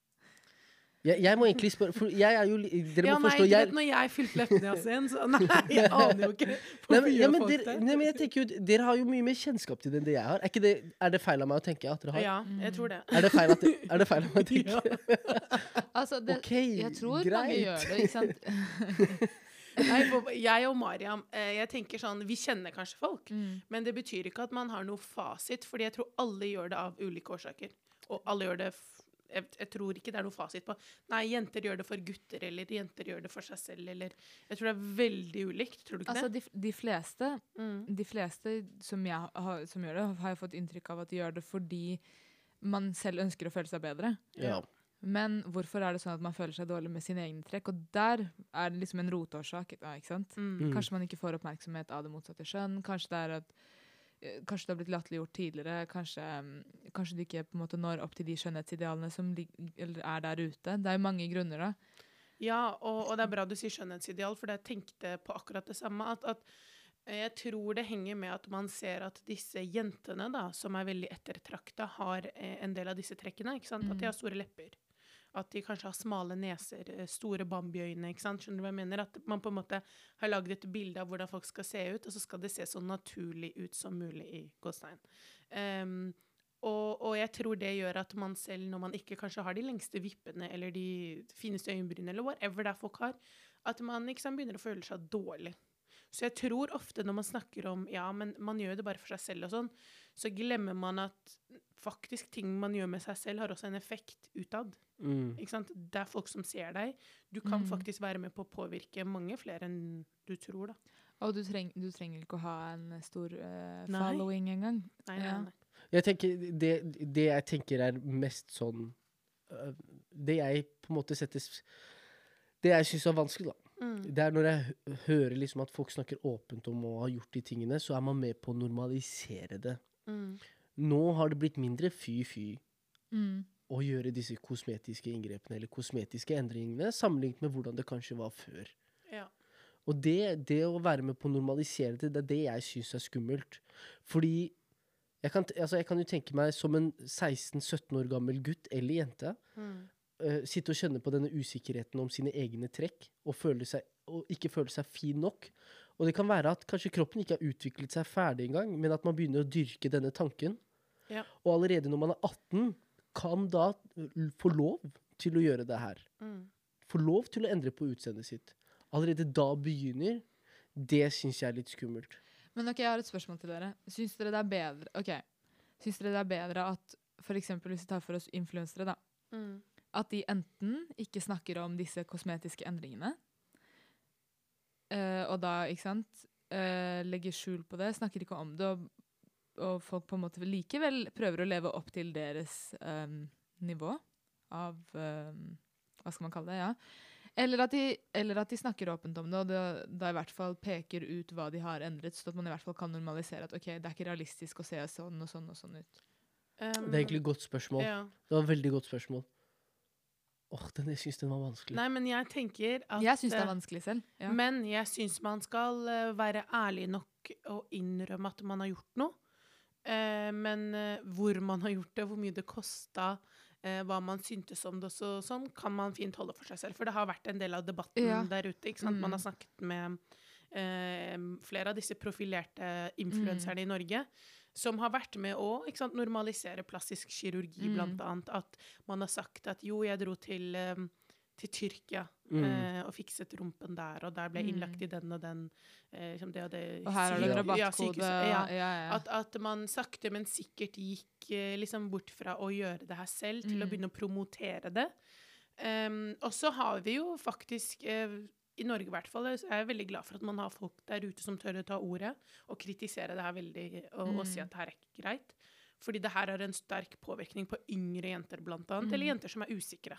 Jeg, jeg må egentlig spørre, for jeg er jo Dere ja, må nei, forstå jeg, vet når jeg fylte leppene igjen, så Nei, jeg aner jo ikke. Nei, men, ja, men dere, nei, men jeg tenker jo, dere har jo mye mer kjennskap til det enn det jeg har. Er, ikke det, er det feil av meg å tenke at dere har? Ja, jeg tror det. Er det feil, at er det feil av meg å tenke? Altså, det, OK, jeg tror mange gjør det, ikke sant? Nei, jeg og Mariam, eh, jeg tenker sånn, vi kjenner kanskje folk, Mm. men det betyr ikke at man har noe fasit, fordi jeg tror alle gjør det av ulike årsaker. Og alle gjør det jeg, jeg tror ikke det er noe fasit på Nei, jenter gjør det for gutter, eller jenter gjør det for seg selv, eller Jeg tror det er veldig ulikt, tror du ikke Altså, det? de, de fleste Mm. de fleste som, jeg har, som gjør det, har jeg fått inntrykk av at de gjør det fordi man selv ønsker å føle seg bedre. Ja. Men hvorfor er det sånn at man føler seg dårlig med sine egne trekk? Og der er det liksom en rotårsak. Ja, ikke sant? Mm. Kanskje man ikke får oppmerksomhet av det motsatte kjønn. Kanskje det er at Kanskje det har blitt latterliggjort tidligere. Kanskje, mm, kanskje du ikke på en måte når opp til de skjønnhetsidealene som er der ute. Det er jo mange grunner, da. Ja, og, og det er bra du sier skjønnhetsideal, for jeg tenkte på akkurat det samme. At, at eh, jeg tror det henger med at man ser at disse jentene, da, som er veldig ettertrakta, har eh, en del av disse trekkene. ikke sant? At de har store lepper. At de kanskje har smale neser, eh, store bambiøyne. ikke sant? Skjønner du hva jeg mener? At man på en måte har lagd et bilde av hvordan folk skal se ut, og så skal det se så naturlig ut som mulig i gåstein. Um, og, og jeg tror det gjør at man selv, når man ikke kanskje har de lengste vippene eller de fineste øyenbrynene, eller whatever det er folk har, at man liksom begynner å føle seg dårlig. Så jeg tror ofte når man snakker om ja, men man gjør det bare for seg selv og sånn, så glemmer man at faktisk ting man gjør med seg selv, har også en effekt utad. Mm. Ikke sant? Det er folk som ser deg. Du kan Mm. faktisk være med på å påvirke mange flere enn du tror, da. Og du, treng, du trenger ikke å ha en stor uh, following engang. Nei, nei, Ja. nei. Jeg tenker, det, det jeg tenker er mest sånn uh, Det jeg på en måte setter Det jeg syns er vanskelig, da. Mm. Det er når jeg hører liksom at folk snakker åpent om å ha gjort de tingene, så er man med på å normalisere det. Mm. Nå har det blitt mindre fy-fy Mm. Å gjøre disse kosmetiske inngrepene eller kosmetiske endringene, sammenlignet med hvordan det kanskje var før. Ja. Og det, det å være med på å normalisere det, det er det jeg syns er skummelt. Fordi jeg kan, altså jeg kan jo tenke meg som en 16-17 år gammel gutt eller jente Mm. uh, sitte og kjenne på denne usikkerheten om sine egne trekk og, føle seg, og ikke føle seg fin nok. Og det kan være at kanskje kroppen ikke har utviklet seg ferdig engang, men at man begynner å dyrke denne tanken. Ja. Og allerede når man er 18, kan da få lov til å gjøre det her. Mm. Få lov til å endre på utseendet sitt. Allerede da begynner. Det syns jeg er litt skummelt. Men ok, jeg har et spørsmål til dere. Syns dere det er bedre Ok, syns dere det er bedre at for eksempel hvis vi tar for oss influensere, da. Mm. At de enten ikke snakker om disse kosmetiske endringene, uh, og da, ikke sant uh, legger skjul på det, snakker ikke om det, og, og folk på en måte likevel prøver å leve opp til deres um, nivå av um, Hva skal man kalle det? ja. Eller at, de, eller at de snakker åpent om det, og det, da i hvert fall peker ut hva de har endret, så at man i hvert fall kan normalisere at ok, det er ikke realistisk å se sånn og sånn og sånn ut. Um, Det er egentlig et godt spørsmål. ja. Det var et veldig godt spørsmål. Åh, oh, jeg syns den var vanskelig. Nei, men jeg tenker at Jeg syns det eh, er vanskelig selv. Ja. Men jeg syns man skal eh, være ærlig nok og innrømme at man har gjort noe. Eh, men eh, hvor man har gjort det, hvor mye det kosta, eh, hva man syntes om det, så, sånn kan man fint holde for seg selv. For det har vært en del av debatten Ja. der ute. ikke sant? Man Mm. har snakket med eh, flere av disse profilerte influenserne i Norge. Som har vært med å sant, normalisere plastisk kirurgi, Mm. blant annet. At man har sagt at jo, jeg dro til, eh, til Tyrkia Mm. eh, og fikset rumpen der, og der ble Mm. innlagt i den og den eh, liksom det og det Og her du en rabattkode. ja. ja, ja. At, at man sakte, men sikkert gikk eh, liksom bort fra å gjøre det her selv, til å Mm. begynne å promotere det. Um, og så har vi jo faktisk eh, i Norge i hvert fall, så er jeg veldig glad for at man har folk der ute som tør å ta ordet og kritisere det her veldig, og, og si Mm. at det her er ikke greit. Fordi det her har en sterk påvirkning på yngre jenter, blant annet, Mm. eller jenter som er usikre.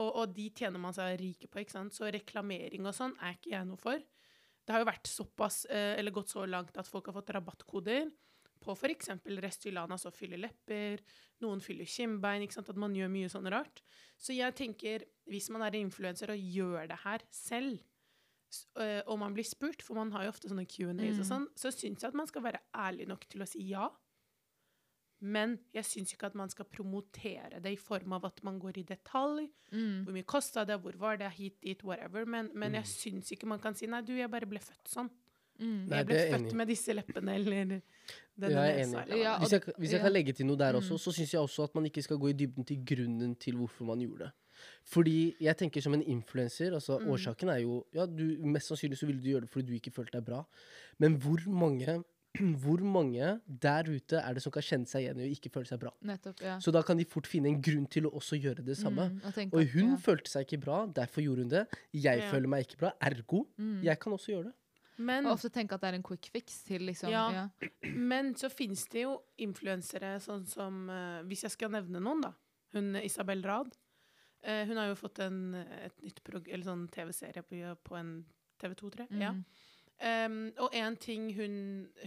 Og, og de tjener man seg rike på, ikke sant? Så reklamering og sånn er ikke jeg noe for. Det har jo vært såpass, eh, eller gått så langt at folk har fått rabattkoder på f.eks. Restylane, altså fylle lepper, noen fyller kinnbein, ikke sant? at man gjør mye sånn rart. Så jeg tenker, hvis man er influenser og gjør det her selv, øh, og man blir spurt, for man har jo ofte sånne Q&As og Mm. sånn, så syns jeg at man skal være ærlig nok til å si ja. Men jeg syns ikke at man skal promotere det i form av at man går i detalj. Mm. Hvor mye kosta det, hvor var det, hit, dit, whatever. Men, men jeg Mm. syns ikke man kan si nei, du, jeg bare ble født sånn. Mm. Nei, jeg ble det født enig med disse leppene, eller denne Jeg nesa. enig. Ja, Hvis jeg, hvis jeg ja. kan legge til noe der også, Mm. så syns jeg også at man ikke skal gå i dybden til grunnen til hvorfor man gjorde det. Fordi jeg tenker som en influenser, altså Mm. årsaken er jo Ja, du, mest sannsynlig så ville du gjøre det fordi du ikke følte deg bra. Men hvor mange hvor mange der ute er det som kan kjenne seg igjen i å ikke føle seg bra? Nettopp, ja. Så da kan de fort finne en grunn til å også gjøre det samme. Mm, og Og hun ja. følte seg ikke bra, derfor gjorde hun det. Jeg Ja. føler meg ikke bra, ergo Mm. jeg kan også gjøre det. Men, Og ofte tenke at det er en quick fix til liksom Ja. ja. men så finnes det jo influensere sånn som uh, Hvis jeg skal nevne noen, da. Hun Isabel Rad. Uh, hun har jo fått en, nytt sånn TV-serie på, på en TV2, tror jeg. Ja. Um, og en ting hun,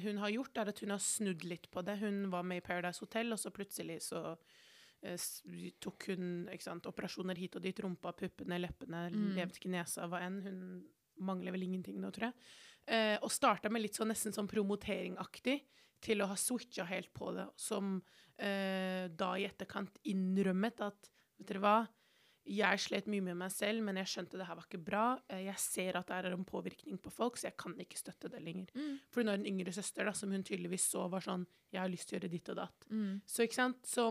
hun har gjort, er at hun har snudd litt på det. Hun var med i Paradise Hotel, og så plutselig så uh, tok hun sant, operasjoner hit og dit. Rumpa, puppene, leppene, Mm. levde ikke nesa, hva enn. Hun mangler vel ingenting nå, tror jeg. Uh, og starta med litt sånn nesten sånn promoteringaktig til å ha switcha helt på det, som uh, da i etterkant innrømmet at Vet dere hva? Jeg slet mye med meg selv, men jeg skjønte det her var ikke bra. Eh, Jeg ser at det er en påvirkning på folk, så jeg kan ikke støtte det lenger. Mm. For hun har en yngre søster da, som hun tydeligvis så var sånn Jeg har lyst til å gjøre ditt og datt. Mm. Så ikke sant? Så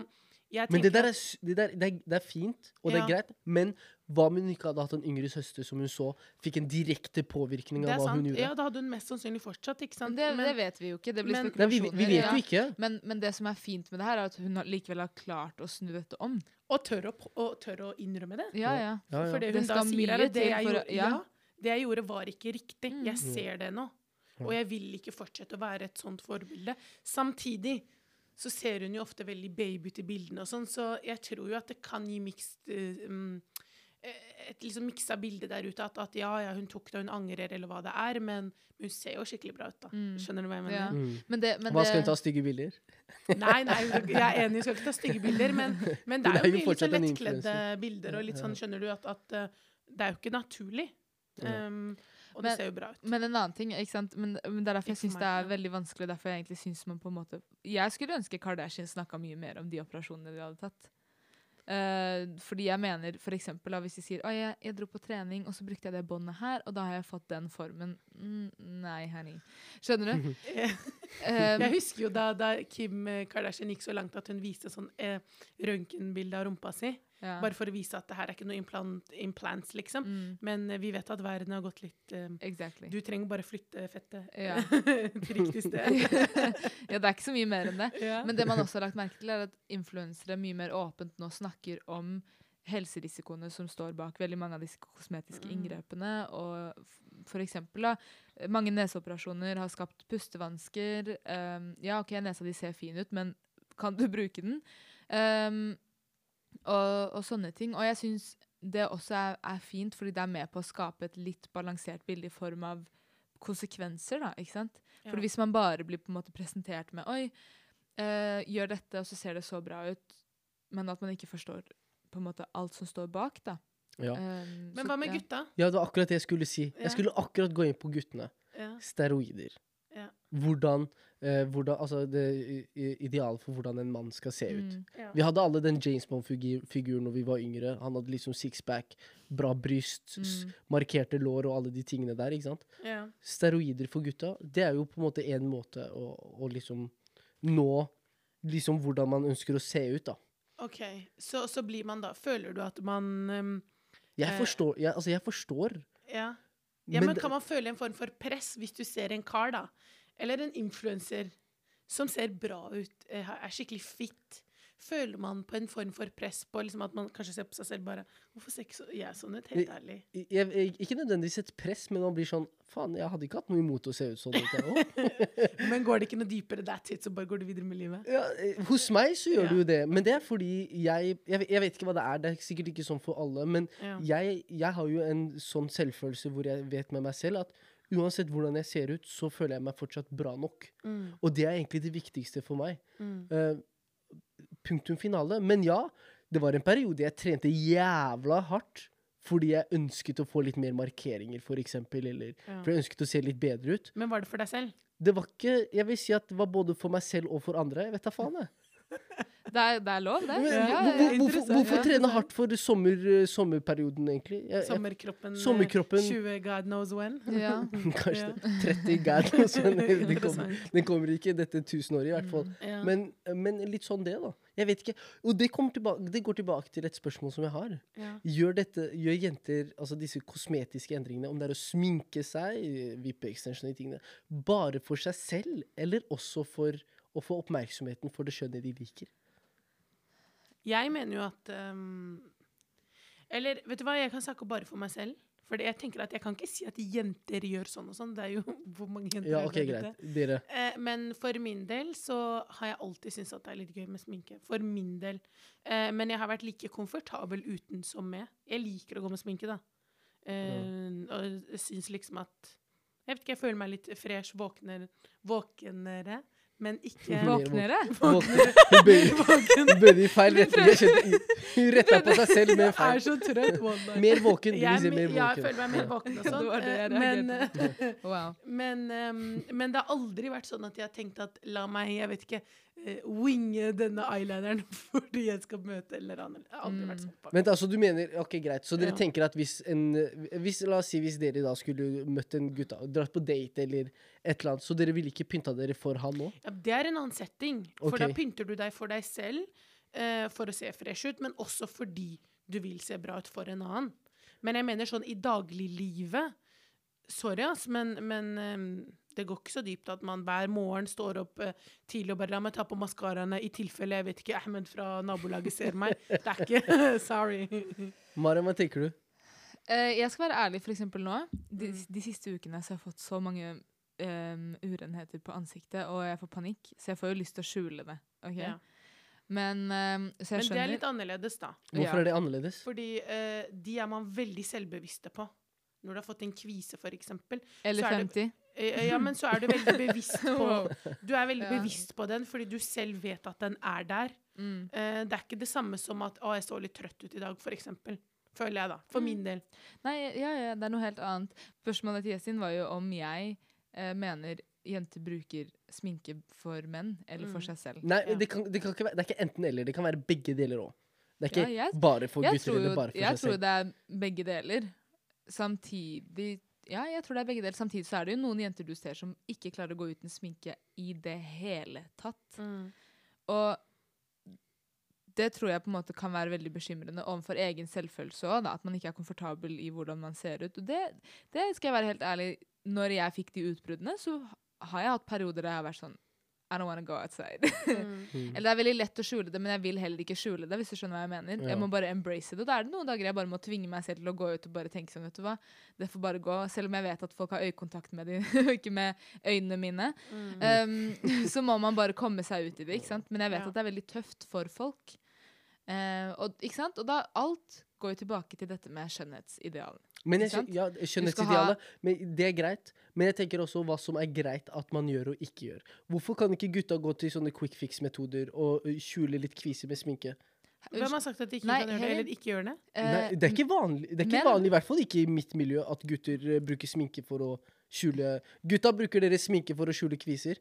Men det der er, det, der, det, er, det er fint, og det er greit, men hva om hun ikke hadde hatt en yngre søster som hun så fikk en direkte påvirkning av hva sant. hun gjorde? Ja, da hadde hun mest sannsynlig fortsatt, ikke sant? Det, Men- det vet vi jo ikke. Det blir men- Nei, vi, vi vet ja. jo ikke. Men, men det som er fint med det her, er at hun likevel har klart å snu dette om. Og tør å, og tør å innrømme det. Ja, ja. Ja, ja. For det Det hun da sier, er at det jeg, gjorde, ja. ja, det jeg gjorde, var ikke riktig. Mm. Jeg ser det nå. Og jeg vil ikke fortsette å være et sånt forbilde. Samtidig så ser hun jo ofte veldig baby ut i bildene og sånn, så jeg tror jo at det kan gi mixed eh, um, eh, et liksom miksa bilde der ute. At, at ja, ja, hun tok det, hun angrer, eller hva det er. Men hun ser jo skikkelig bra ut, da. Mm. Skjønner du hva jeg Ja. mener? Mm. Men det, men Hva skal hun ta stygge bilder? Nei, nei, jeg er enig, hun skal ikke ta stygge bilder, men, men det er jo jo mye sånn lettkledde bilder, og litt sånn, skjønner du, at, at eh, det er jo ikke naturlig. Ja. Og Men- det ser jo bra ut. Men en annen ting, ikke sant? Men, men det er derfor jeg syns det er veldig vanskelig. Derfor jeg egentlig synes man på en måte Jeg skulle ønske Kardashian snakka mye mer om de operasjonene de hadde tatt. Uh, fordi jeg mener for eksempel, hvis de sier at jeg, jeg dro på trening, og så brukte jeg det båndet her, og da har jeg fått den formen. Mm, nei, honey. Skjønner du? Um, Jeg husker jo da, da Kim Kardashian gikk så langt at hun viste sånn eh, røntgenbilde av rumpa si. Ja. Bare for å vise at det her er ikke noe implant, implants, liksom. mm, Men eh, vi vet at verden har gått litt um, exactly. Du trenger bare flytte fettet Ja. til riktig sted. ja, det er ikke så mye mer enn det. ja. Men det man også har lagt merke til, er at influensere mye mer åpent nå snakker om helserisikoene som står bak veldig mange av disse kosmetiske Mm. inngrepene, og for eksempel, da, mange neseoperasjoner har skapt pustevansker. Um, ja, OK, nesa di ser fin ut, men kan du bruke den? Um, og, og sånne ting. Og jeg syns det også er, er fint, fordi det er med på å skape et litt balansert bilde i form av konsekvenser, da, ikke sant? For Ja. hvis man bare blir på en måte presentert med Oi, eh, gjør dette, og så ser det så bra ut, men at man ikke forstår på en måte alt som står bak, da. Ja. Um, Men så- hva med gutta? ja, det var akkurat det jeg skulle si. Ja. Jeg skulle akkurat gå inn på guttene. Ja. Steroider. Ja. Hvordan, eh, hvordan Altså det idealet for hvordan en mann skal se ut. Mm. Ja. Vi hadde alle den James Bond-figuren når vi var yngre. Han hadde liksom sixpack, bra bryst, Mm. markerte lår og alle de tingene der. ikke sant? Ja. Steroider for gutta, det er jo på en måte en måte å, å liksom nå liksom hvordan man ønsker å se ut, da. OK. Så, så blir man da Føler du at man um, Jeg Eh. forstår, jeg, altså jeg forstår Ja. Ja, men, men kan man føle en form for press hvis du ser en kar, da, eller en influenser, som ser bra ut, eh, er skikkelig fit? Føler man på en form for press på liksom at man kanskje ser på seg selv bare Hvorfor ser ikke så, jeg sånn ut? Helt ærlig. jeg, jeg, Ikke nødvendigvis et press, men man blir sånn Faen, jeg hadde ikke hatt noe imot å se ut sånn. ut. Men går det ikke noe dypere that's it, så bare går du videre med livet? Ja, eh, hos meg så gjør Ja. du jo det, men det er fordi jeg, jeg Jeg vet ikke hva det er, det er sikkert ikke sånn for alle, men Ja. jeg, jeg har jo en sånn selvfølelse hvor jeg vet med meg selv at uansett hvordan jeg ser ut, så føler jeg meg fortsatt bra nok. Mm, Og det er egentlig det viktigste for meg. mm. Eh, punktum finale. Men ja, det var en periode jeg trente jævla hardt. Fordi jeg ønsket å få litt mer markeringer, for eksempel. Eller Ja. fordi jeg ønsket å se litt bedre ut. Men var det for deg selv? Det var ikke Jeg vil si at det var både for meg selv og for andre. Jeg vet da faen, jeg. Det, er, det er lov, det. Men, Ja, hvor- hvorfor hvorfor trene hardt for sommer, eh, sommerperioden, egentlig? Jeg, jeg, Sommerkroppen, eh, Sommerkroppen. 20 God knows when? Ja. kanskje 30 God knows when. den, kommer, den kommer ikke dette tusenåret, i hvert fall. Ja. Men, men litt sånn det, da. Jeg vet ikke. Og det, tilbake, det går tilbake til et spørsmål som jeg har. ja. Gjør, dette, gjør jenter altså disse kosmetiske endringene, om det er å sminke seg, vippe extension og de tingene, bare for seg selv, eller også for å få oppmerksomheten for det skjønnet de liker? Jeg mener jo at um, Eller vet du hva, jeg kan snakke bare for meg selv. For jeg tenker at jeg kan ikke si at jenter gjør sånn og sånn. Det er jo hvor mange jenter Ja, OK, der ute? greit. Dere. Eh, men for min del så har jeg alltid syntes at det er litt gøy med sminke. For min del. Eh, men jeg har vært like komfortabel uten som med. Jeg liker å gå med sminke, da. Eh, og jeg syns liksom at Jeg vet ikke, jeg føler meg litt fresh, våkner, våknere, men ikke Våknere? Hun bøyde i feil retning. Hun retta på seg selv med Jeg er så trøtt. Mer våken. Jeg, si er mer me- ja, jeg våken. føler meg mer våken og sånn. eh, men, eh, Wow. men, ehm, men det har aldri vært sånn at jeg har tenkt at la meg, jeg vet ikke, eh, winge denne eyelineren fordi jeg skal møte eller annen. Aldri vært Mm. sånn. Vent, altså du mener, ok greit, Så dere Ja. tenker at hvis en hvis, La oss si hvis dere da skulle møtt en gutt, og dratt på date eller et eller annet, så dere ville ikke pynta dere for han nå? Ja, det er en annen setting. For okay. da pynter du deg for deg selv uh, for å se fresh ut, men også fordi du vil se bra ut for en annen. Men jeg mener sånn i dagliglivet Sorry, ass, men, men ehm, det går ikke så dypt at man hver morgen står opp eh, tidlig og bare la meg ta på maskaraene i tilfelle jeg vet ikke Ahmed fra nabolaget ser meg. Det er ikke Sorry. Mariam, hva tenker du? Eh, jeg skal være ærlig, for eksempel nå. De, Mm. de siste ukene så har jeg fått så mange um, urenheter på ansiktet, og jeg får panikk. Så jeg får jo lyst til å skjule det. ok? Ja. Men, jeg Men det er litt annerledes, da. Hvorfor Ja. er det annerledes? Fordi eh, de er man veldig selvbevisste på. Når du har fått en kvise, for eksempel. Eller så er det- 50. Eh, ja, men så er du veldig bevisst på Du er veldig Ja. bevisst på den fordi du selv vet at den er der. Mm. Uh, det er ikke det samme som at 'Å, jeg så litt trøtt ut i dag', for eksempel. Føler jeg, da. For Mm. min del. Nei, ja, ja, det er noe helt annet. Spørsmålet til Yasin var jo om jeg uh, mener jenter bruker sminke for menn eller for Mm. seg selv. Nei, Ja. det, kan, det, kan ikke være, det er ikke enten-eller. Det kan være begge deler òg. Det er ikke Ja, jeg- bare for gutter eller bare for jeg tror det er begge deler. Samtidig Ja, jeg tror det er begge deler. Samtidig så er det jo noen jenter du ser som ikke klarer å gå uten sminke i det hele tatt. Og det tror jeg på en måte kan være veldig bekymrende overfor egen selvfølelse òg. At man ikke er komfortabel i hvordan man ser ut. Og det, det skal jeg være helt ærlig Når jeg fikk de utbruddene, så har jeg hatt perioder der jeg har vært sånn I don't wanna go outside. Mm. Mm. Eller det er veldig lett å skjule det, men jeg vil heller ikke skjule det. hvis du skjønner hva Jeg mener. Ja. Jeg må bare embrace det. Og da er det noen dager jeg bare må tvinge meg selv til å gå ut og bare tenke sånn, vet du hva. Det får bare gå. Selv om jeg vet at folk har øyekontakt med dem, og ikke med øynene mine. Mm. Um, så må man bare komme seg ut i det. ikke sant? Men jeg vet Ja. at det er veldig tøft for folk. Uh, og, ikke sant? og da alt går jo tilbake til dette med skjønnhetsidealen. Men jeg, ja, skjønnhetsidealet, men det er greit. Men jeg tenker også hva som er greit at man gjør og ikke gjør. Hvorfor kan ikke gutta gå til sånne quick fix-metoder og kjule skjule litt kviser med sminke? Hvem har sagt at de ikke Nei, kan gjøre det, eller ikke gjør det? Eh, Nei, det er ikke vanlig, det er ikke men- vanlig, i hvert fall ikke i mitt miljø, at gutter bruker sminke for å skjule Gutta bruker dere sminke for å skjule kviser?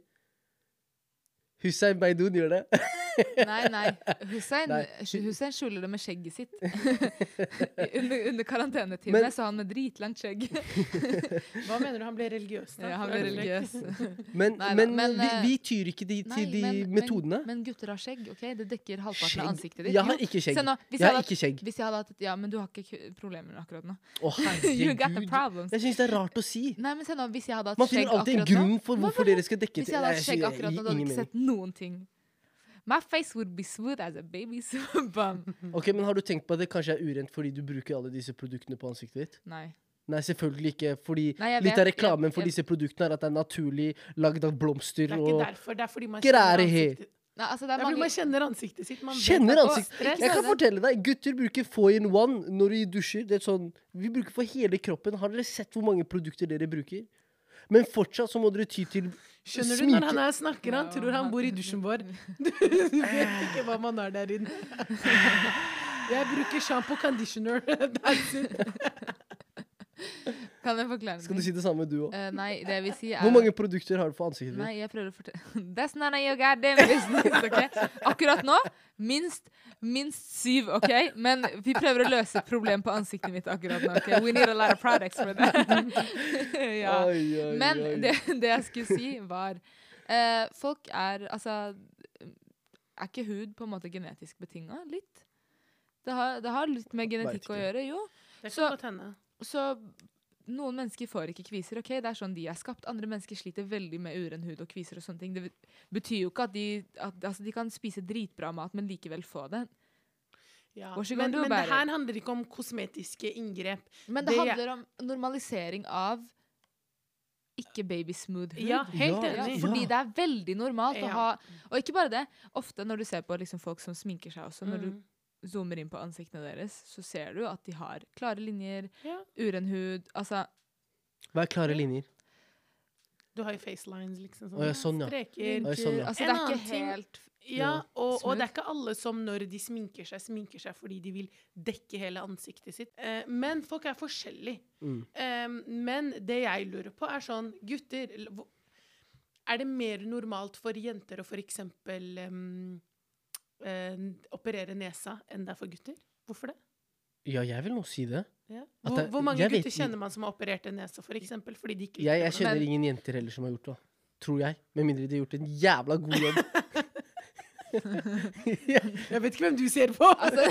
Hussein Beidoun gjør det. Nei, nei. Hussein, Nei. Hussein skjuler det med skjegget sitt. under under karantenetiden Men- så han med dritlangt skjegg. Hva mener du? Han ble religiøs? da? ja, han ble religiøs. Men, Nei men, men, vi, eh, vi tyr ikke de, til de metodene. Men, gutter har skjegg, OK? Det dekker halvparten av ansiktet ditt. Jeg har ikke skjegg. nå, jeg, Jeg har hatt- ikke skjegg. Hvis jeg hadde hatt et Ja, men du har ikke problemer akkurat nå. Å, you got the herregud. Jeg syns det er rart å si. Nei, men se nå, hvis jeg hadde hatt Man skjegg finner alltid en grunn for hvorfor dere skal dekke Hvis jeg hadde hatt skjegg akkurat nå, hadde du ikke sett noen ting. My face would be smooth as a baby's bum. Ok, men Har du tenkt på at det kanskje er urent fordi du bruker alle disse produktene på ansiktet ditt? Nei. Nei, selvfølgelig ikke. Fordi Nei, litt vet- av reklamen for jeg- disse produktene er at det er naturlig lagd av blomster Det er ikke og derfor. Det er fordi man kjenner ansiktet. Nei, altså, det Det er fordi mange man kjenner ansiktet sitt. Man Kjenner at- ansikt- Og stress. Jeg kan fortelle deg, gutter bruker four in one når de dusjer. Det er sånn, Vi bruker for hele kroppen. Har dere sett hvor mange produkter dere bruker? Men fortsatt så må dere ty til Skjønner du, når han her snakker, han tror han bor i dusjen vår. Du, vet ikke hva man har der inne. Jeg bruker shampoo conditioner. That's it. Kan jeg forklare det? Skal du si det samme, du òg? Uh, nei, det jeg vil si er Hvor mange produkter har du på ansiktet ditt? Nei, jeg prøver å fortelle That's none of your goddamn business, OK? Akkurat nå minst, minst syv, OK? Men vi prøver å løse et problem på ansiktet mitt akkurat nå. ok? We need a lot of products for that. ja. Oi, oi, Men det, det jeg skulle si, var uh, Folk er Altså Er ikke hud på en måte genetisk betinga? Litt. Det har, det har litt med genetikk å gjøre, jo. Det er kan godt hende. Så noen mennesker får ikke kviser. ok? Det er sånn de er skapt. Andre mennesker sliter veldig med uren hud og kviser. og sånne ting. Det betyr jo ikke at de at, altså De kan spise dritbra mat, men likevel få det. Ja. Men, men det her handler ikke om kosmetiske inngrep. Men det, Det- handler om normalisering av ikke baby smooth hud. Ja, helt enig. Ja, fordi det er veldig normalt å ha Og ikke bare det. Ofte når du ser på liksom folk som sminker seg også, når du Mm. Zoomer inn på ansiktene deres, så ser du at de har klare linjer, Ja. uren hud Altså Hva er klare linjer? Du har jo facelines, liksom. Sånn. ja, sånn, ja. Streker. Sånn, ja. Altså, det er ikke helt Ja, og, og det er ikke alle som når de sminker seg, sminker seg fordi de vil dekke hele ansiktet sitt. Eh, men folk er forskjellige. Mm. Eh, men det jeg lurer på, er sånn Gutter, er det mer normalt for jenter å f.eks. Um, eh, operere nesa enn det er for gutter? Hvorfor det? Ja, jeg vil nå si det. Ja. Hvor, det- hvor mange gutter vet kjenner man som har operert en nese, f.eks.? Fordi de ikke Jeg, jeg kjenner ingen jenter heller som har gjort det. Tror jeg. Med mindre de har gjort en jævla god jobb. Jeg vet ikke hvem du ser på! Altså,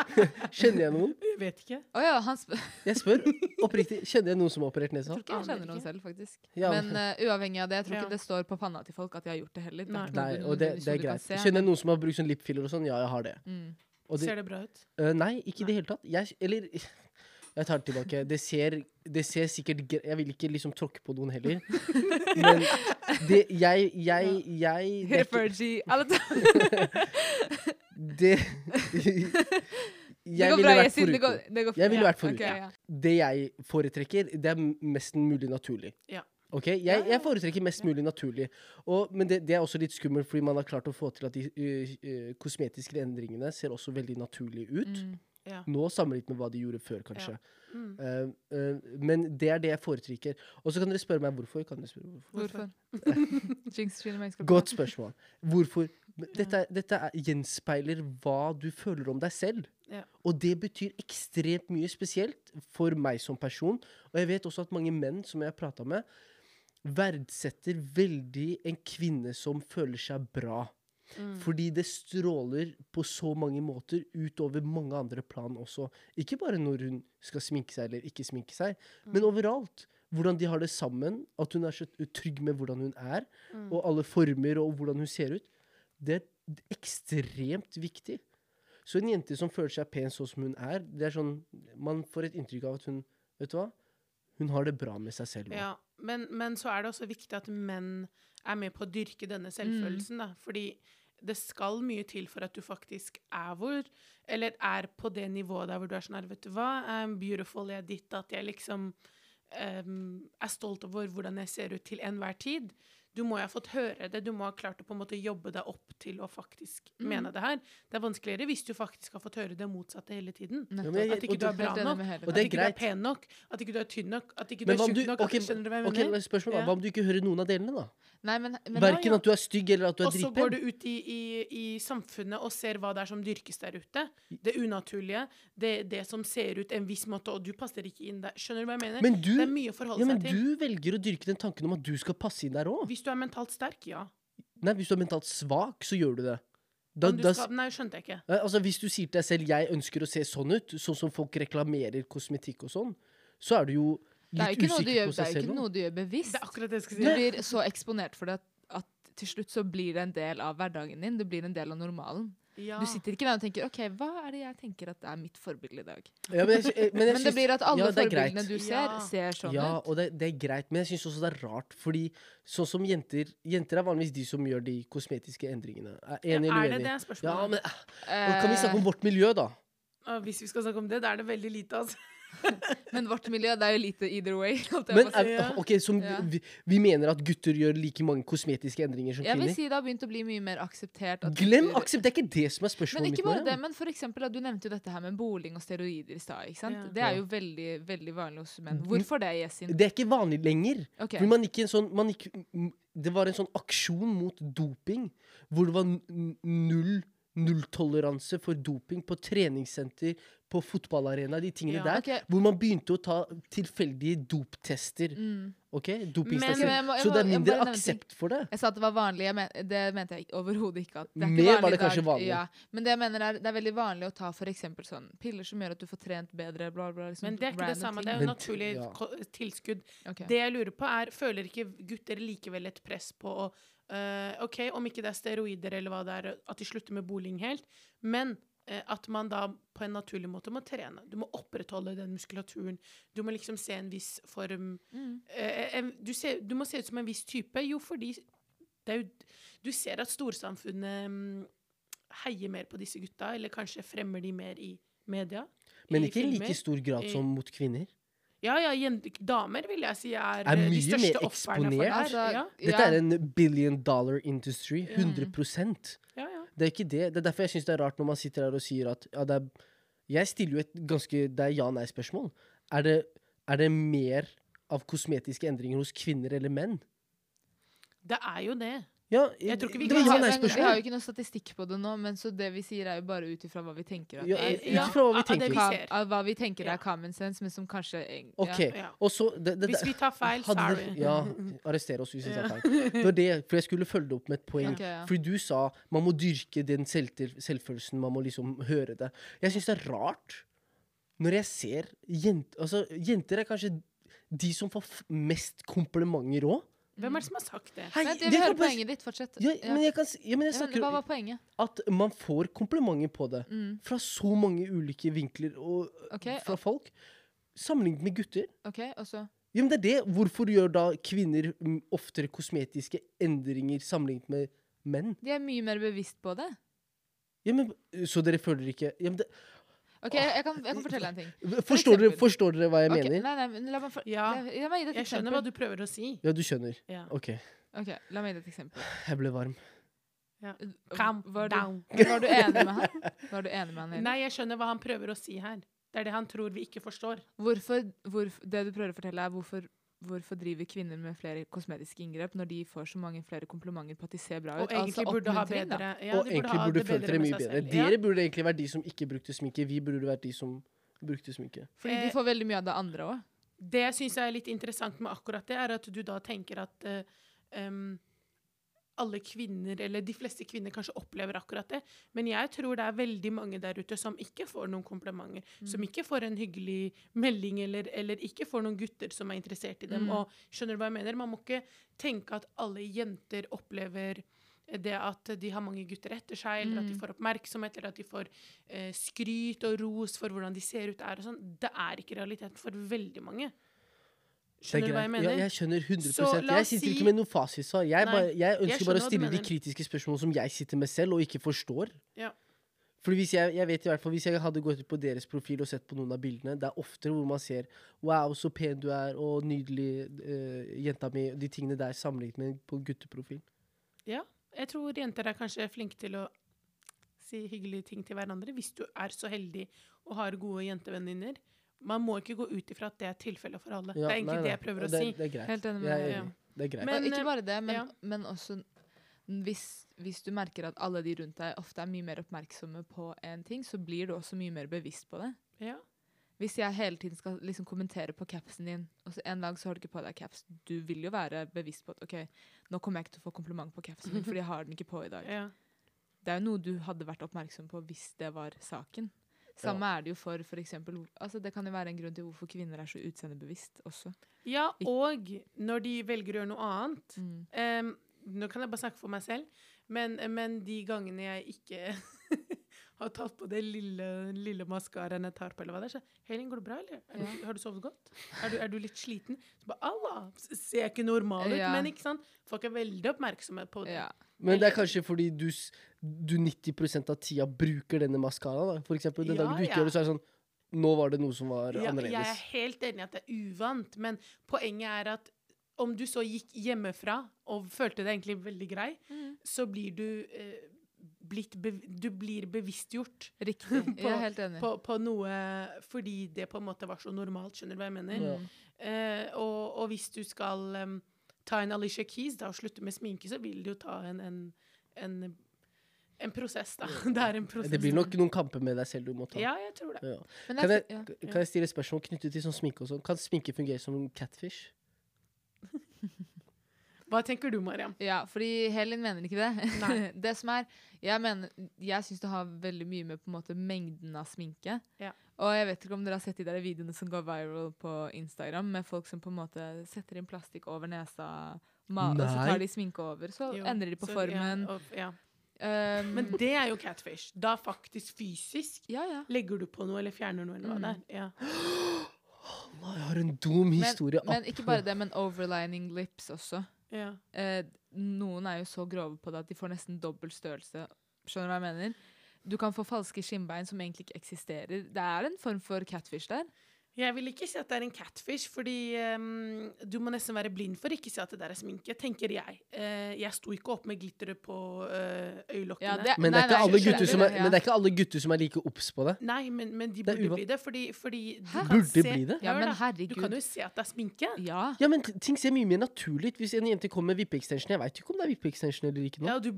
Kjenner jeg noen? Jeg vet ikke. Oh, ja, han sp Jeg spør oppriktig. Kjenner jeg noen som har operert nesa? Jeg tror ikke jeg kjenner noen selv, faktisk. Ja, Men uh, uavhengig av det, jeg tror Ja. ikke det står på panna til folk at de har gjort det heller. Er Nei. Nei, og det, det er greit. Kjenner jeg noen som har brukt sånn lipfiller og sånn? Ja, jeg har det. Mm. Og det Ser det bra ut? Uh, nei, ikke i det hele tatt. Jeg, eller Jeg tar det tilbake. Det ser, det ser sikkert Jeg vil ikke liksom tråkke på noen heller. Men det Jeg Jeg, jeg det, er ikke- alle det Jeg ville vært foruten. Jeg ville vært foruten. Det jeg foretrekker, det er mest mulig naturlig. Ja. Ok, Jeg, jeg foretrekker mest mulig naturlig. Og, men det, det er også litt skummelt, fordi man har klart å få til at de øh, øh, kosmetiske endringene ser også veldig naturlige ut. Mm. Ja. Nå sammenlignet med hva de gjorde før, kanskje. Mm. Uh, uh, men det er det jeg foretrekker. Og så kan dere spørre meg hvorfor. Kan dere spørre hvorfor? Hvorfor? Godt spørsmål. Hvorfor? Dette, dette er, gjenspeiler hva du føler om deg selv. Ja. Og det betyr ekstremt mye spesielt for meg som person. Og jeg vet også at mange menn som jeg har prata med, verdsetter veldig en kvinne som føler seg bra. Mm. Fordi det stråler på så mange måter utover mange andre plan også. Ikke bare når hun skal sminke seg eller ikke sminke seg, men overalt. hvordan de har det sammen. At hun er så trygg med hvordan hun er, Mm. og alle former og hvordan hun ser ut. Det er ekstremt viktig. Så en jente som føler seg pen sånn som hun er, det er sånn Man får et inntrykk av at hun Vet du hva? Hun har det bra med seg selv. Ja, men, men så er det også viktig at menn er med på å dyrke denne selvfølelsen, da. Fordi det skal mye til for at du faktisk er hvor Eller er på det nivået der hvor du er sånn her, vet du hva, I'm beautiful, jeg er ditt, at jeg liksom um, er stolt over hvordan jeg ser ut til enhver tid. Du må jo ha fått høre det, du må ha klart å på en måte jobbe deg opp til å faktisk Mm. mene det her. Det er vanskeligere hvis du faktisk har fått høre det motsatte hele tiden. Ja, jeg- At ikke du er bra nok, at ikke du er pen nok, at ikke du er tynn nok, at ikke du er tjukk nok. Okay, at, skjønner du hva jeg mener? spørsmål. Ja. Hva om du ikke hører noen av delene, da? Nei, men, men Verken ja. at du er stygg eller at du er Og så går du ut i, i, i samfunnet og ser hva det er som dyrkes der ute. Det unaturlige. Det, det som ser ut en viss måte, og du passer ikke inn der. Skjønner du hva jeg mener? Men du, det er mye å forholde ja, men seg til. du velger å dyrke den tanken om at du skal passe inn der òg. Hvis du er mentalt sterk, ja. Nei, hvis du er mentalt svak, så gjør du det. Da, du skal, nei, skjønte jeg ikke. Altså Hvis du sier til deg selv 'jeg ønsker å se sånn ut', sånn som folk reklamerer kosmetikk og sånn, så er du jo litt usikker på seg selv. det er jo selv ikke noe du gjør bevisst. Det er akkurat det jeg skal si. Du blir så eksponert for det at, at til slutt så blir det en del av hverdagen din. Det blir en del av normalen. Ja. Du sitter ikke der og tenker OK, hva er det jeg tenker at er mitt forbilde i dag? Ja, men, jeg, eh, men, jeg Men det syns- blir at alle ja, det forbildene du ser, Ja. ser sånn ut. Ja, og det, det er greit, men jeg syns også det er rart, fordi sånn som jenter Jenter er vanligvis de som gjør de kosmetiske endringene. Er enig er eller det uenig? det er spørsmålet? Ja, men eh, Eh, Kan vi snakke om vårt miljø, da? Hvis vi skal snakke om det, da er det veldig lite, altså. Men vårt miljø, det er jo lite either way. Men si. er, ja. ok, som Ja. vi, vi mener at gutter gjør like mange kosmetiske endringer som Jeg vil si det har begynt å bli mye mer akseptert. at Glem gutter- aksept! Det er ikke det som er spørsmålet Men ikke mitt. bare det, men for eksempel, at du nevnte jo dette her med boling og steroider i stad. ikke sant? Ja. Det er jo veldig veldig vanlig hos menn. Mm. Hvorfor det, Yesin? Det er ikke vanlig lenger. Okay. Fordi man gikk en sånn, man gikk, det var en sånn aksjon mot doping, hvor det var null nulltoleranse for doping på treningssenter, på fotballarena, de tingene Ja. der. Okay. Hvor man begynte å ta tilfeldige doptester. Mm. ok? Dopingtester. Men jeg må- Så det er mindre aksept for det. Jeg sa at det var vanlig. Jeg men, det mente jeg overhodet ikke. At det er ikke Mer var det kanskje vanlig. Ja, men det jeg mener er, det er veldig vanlig å ta for eksempel sånn piller som gjør at du får trent bedre. Bla, bla, liksom Men det er ikke det samme. ting. Det er jo naturlig ja. tilskudd. Okay. Det jeg lurer på er, føler ikke gutter likevel et press på å eh, OK, om ikke det er steroider eller hva det er, at de slutter med boling helt, men uh, at man da på en naturlig måte må trene. Du må opprettholde den muskulaturen. Du må liksom se en viss form Mm. uh, en, du, ser, du må se ut som en viss type. Jo, fordi det er jo Du ser at storsamfunnet um, heier mer på disse gutta, eller kanskje fremmer de mer i media. Men i ikke i filmer. like stor grad i- som mot kvinner. Ja, ja, damer vil jeg si er, Er eh, de største ofrene for det her. Altså, ja. Dette er en billion dollar industry. Ja. 100 Ja, ja. Det er ikke det. Det er derfor jeg syns det er rart når man sitter her og sier at ja, det er Jeg stiller jo et ganske Det er ja-nei-spørsmål. Er er det mer av kosmetiske endringer hos kvinner eller menn? Det er jo det. Ja, Jeg tror ikke vi det kan var Men Vi har jo ikke noe statistikk på det nå, men så det vi sier er jo bare ut ifra hva vi tenker. At Ja, det er- ut hva vi tenker. det tenker. vi av hva vi tenker er common sense, men som kanskje eng- OK. ja. Ja. Og så det, det, Hvis vi tar feil, så sorry. vi Ja, arrester oss hvis vi tar feil. Det var det, for jeg skulle følge det opp med et poeng. Okay, ja. Fordi du sa man må dyrke den selvtil- selvfølelsen, man må liksom høre det. Jeg syns det er rart når jeg ser jenter Altså, jenter er kanskje de som får f mest komplimenter òg. Hvem er det som har sagt det? Vent, jeg vil høre poenget ditt. Fortsett. Ja, Ja. men jeg kan ja, men jeg Ja, hva var poenget? at man får komplimenter på det. Mm. Fra så mange ulike vinkler og okay, fra folk. Sammenlignet med gutter. ok, og så Ja, men det er det. Hvorfor gjør da kvinner oftere kosmetiske endringer sammenlignet med menn? De er mye mer bevisst på det. Ja, men, så dere føler ikke ja, men det, OK, jeg kan, jeg kan fortelle en ting. forstår, dere, eksempel. forstår dere hva jeg Ok, mener? Nei, nei, men la meg, for, Ja, la, la meg gi deg et Jeg skjønner eksempel. hva du prøver å si. Ja, du skjønner. Ja. OK. Ok, La meg gi deg et eksempel. Jeg ble varm. Calm var du, down. Var du enig med han? Var du enig med han? Eli? Nei, jeg skjønner hva han prøver å si her. Det er det han tror vi ikke forstår. Hvorfor, hvorf- det du prøver å fortelle, er hvorfor, hvorfor driver kvinner med flere kosmetiske inngrep når de får så mange flere komplimenter på at de ser bra ut? Og egentlig burde ha bedre ja, og egentlig ha burde det følt dere mye bedre. Dere burde egentlig vært de som ikke brukte sminke. Vi burde vært de som brukte sminke. Fordi de får veldig mye av det andre òg. Det jeg syns er litt interessant med akkurat det, er at du da tenker at uh, em, alle kvinner, eller de fleste kvinner, kanskje opplever akkurat det. Men jeg tror det er veldig mange der ute som ikke får noen komplimenter. Som ikke får en hyggelig melding, eller, eller ikke får noen gutter som er interessert i dem. Mm. Og skjønner du hva jeg mener? Man må ikke tenke at alle jenter opplever det at de har mange gutter etter seg, eller at de Mm. får oppmerksomhet, eller at de får eh, skryt og ros for hvordan de ser ut. Er og sånn. Det er ikke realiteten for veldig mange. Er Skjønner du hva jeg mener? Ja, jeg skjønner 100 Så Jeg sitter si- ikke med noe fasitsvar. Jeg, bare, jeg jeg ønsker jeg bare å stille de kritiske spørsmålene som jeg sitter med selv, og ikke forstår. Ja. Fordi hvis jeg, jeg vet i hvert fall, hvis jeg hadde gått ut på deres profil og sett på noen av bildene, det er oftere hvor man ser Wow, så pen du er, og nydelig uh, jenta mi. De tingene der sammenlignet med på gutteprofil. Ja. Jeg tror jenter er kanskje flinke til å si hyggelige ting til hverandre, hvis du er så heldig og har gode jentevenninner. Man må ikke gå ut ifra at det er tilfellet for alle. det er egentlig nei, det jeg prøver å det, si. Det er greit. Helt enig med Jeg. Ja. enig. Det er greit. Men, og ikke bare det, men, ja. men også hvis, hvis du merker at alle de rundt deg ofte er mye mer oppmerksomme på en ting, så blir du også mye mer bevisst på det. Ja. Hvis jeg hele tiden skal liksom kommentere på capsen din, og så en dag så har du ikke på deg caps, du vil jo være bevisst på at OK, nå kommer jeg ikke til å få kompliment på capsen min, fordi jeg har den ikke på i dag. Ja. Det er jo noe du hadde vært oppmerksom på hvis det var saken. Samme er det jo for eksempel, altså Det kan jo være en grunn til hvorfor kvinner er så utseendebevisst også. ja, og når de velger å gjøre noe annet Mm. um, Nå kan jeg bare snakke for meg selv, men, men de gangene jeg ikke har tatt på det lille, lille maskaraen jeg tar på, eller hva det er, så Helin, går det bra, eller? Er du, har du sovet godt? Er du, er du litt sliten? Så bare, Allah, ser jeg ikke normal ut? Ja. Men ikke sant? Folk er veldig oppmerksomme på det. Ja. Men det er kanskje fordi du, du 90% av tida bruker denne maskaraen. da. For eksempel, den Ja, dagen du ikke ja. gjør det, så er det sånn Nå var det noe som var Ja, jeg er helt enig i at det er uvant, men poenget er at om du så gikk hjemmefra og følte deg egentlig veldig grei, Mm. så blir du eh, blitt bev du blir bevisstgjort Riktig. På- jeg er helt enig. på, på noe fordi det på en måte var så normalt. Skjønner du hva jeg mener? Mm. Eh, og, og hvis du skal um, ta en Alicia Keys da, og slutte med sminke, så vil det jo ta en, en, en, en prosess, da. Det er en prosess. Det blir nok noen kamper med deg selv du må ta. Ja, jeg tror det. Ja. Men Kan, jeg, jeg, ja. kan jeg stille et spørsmål knyttet til sånn sminke og sånn? Kan sminke fungere som catfish? Hva tenker du, Mariam? Ja, fordi Helin mener ikke det. Nei. det som er, Jeg mener, jeg syns det har veldig mye med på en måte mengden av sminke. Ja. Og jeg vet ikke om dere har sett de der videoene som går viral på Instagram, med folk som på en måte setter inn plastikk over nesa, ma og så tar de sminke over. Så Jo, endrer de på så- formen. Ja, og, ja. Um, Men det er jo catfish. Da faktisk fysisk ja, ja. legger du på noe eller fjerner noe eller hva Mm. det er. Ja. Allah, jeg har en dum historie. Men, men ikke bare det, men overlining lips også. Ja. Eh, noen er jo så grove på det at de får nesten dobbel størrelse. Skjønner du hva jeg mener? Du kan få falske skinnbein som egentlig ikke eksisterer. Det er en form for catfish der. Jeg vil ikke si at det er en catfish, fordi um, du må nesten være blind for ikke si at det der er sminke, tenker jeg. Uh, jeg sto ikke opp med glitteret på eh, øyelokkene. Ja, det- Men det, er Nei, ikke nei, alle gutter som er. Ja. men det er ikke alle gutter som er like obs på det. Nei, men, men de burde bli det, fordi, fordi du Hæ? kan Burde se bli det? Ja, men herregud. Du kan jo se at det er sminke. Ja. Ja, men ting ser mye mer naturlig ut hvis en jente kommer med vippeextension. Jeg veit ikke om det er vippeextension eller ikke nå. Ja, du,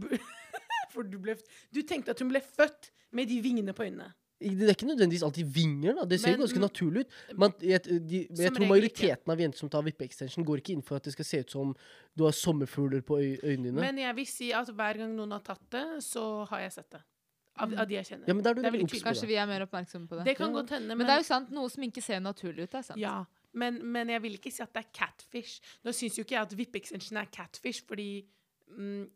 for du, ble, du tenkte at hun ble født med de vingene på øynene. Det er ikke nødvendigvis alltid vinger. da. Det ser jo Men- ganske naturlig ut. Men jeg, de, jeg tror ikke. majoriteten av jenter som tar vippeextension, går ikke inn for at det skal se ut som du har sommerfugler på øy, øynene dine. Men jeg vil si at hver gang noen har tatt det, så har jeg sett det. Av, Mm. av de jeg kjenner. ja, men er du det er veldig Kanskje vi er mer oppmerksomme på det. Det kan Ja. godt hende, Men men, det er jo sant, noe sminke ser naturlig ut. Det er sant. Ja, men, men jeg vil ikke si at det er catfish. Nå syns jo ikke jeg at vippeextension er catfish, fordi mm,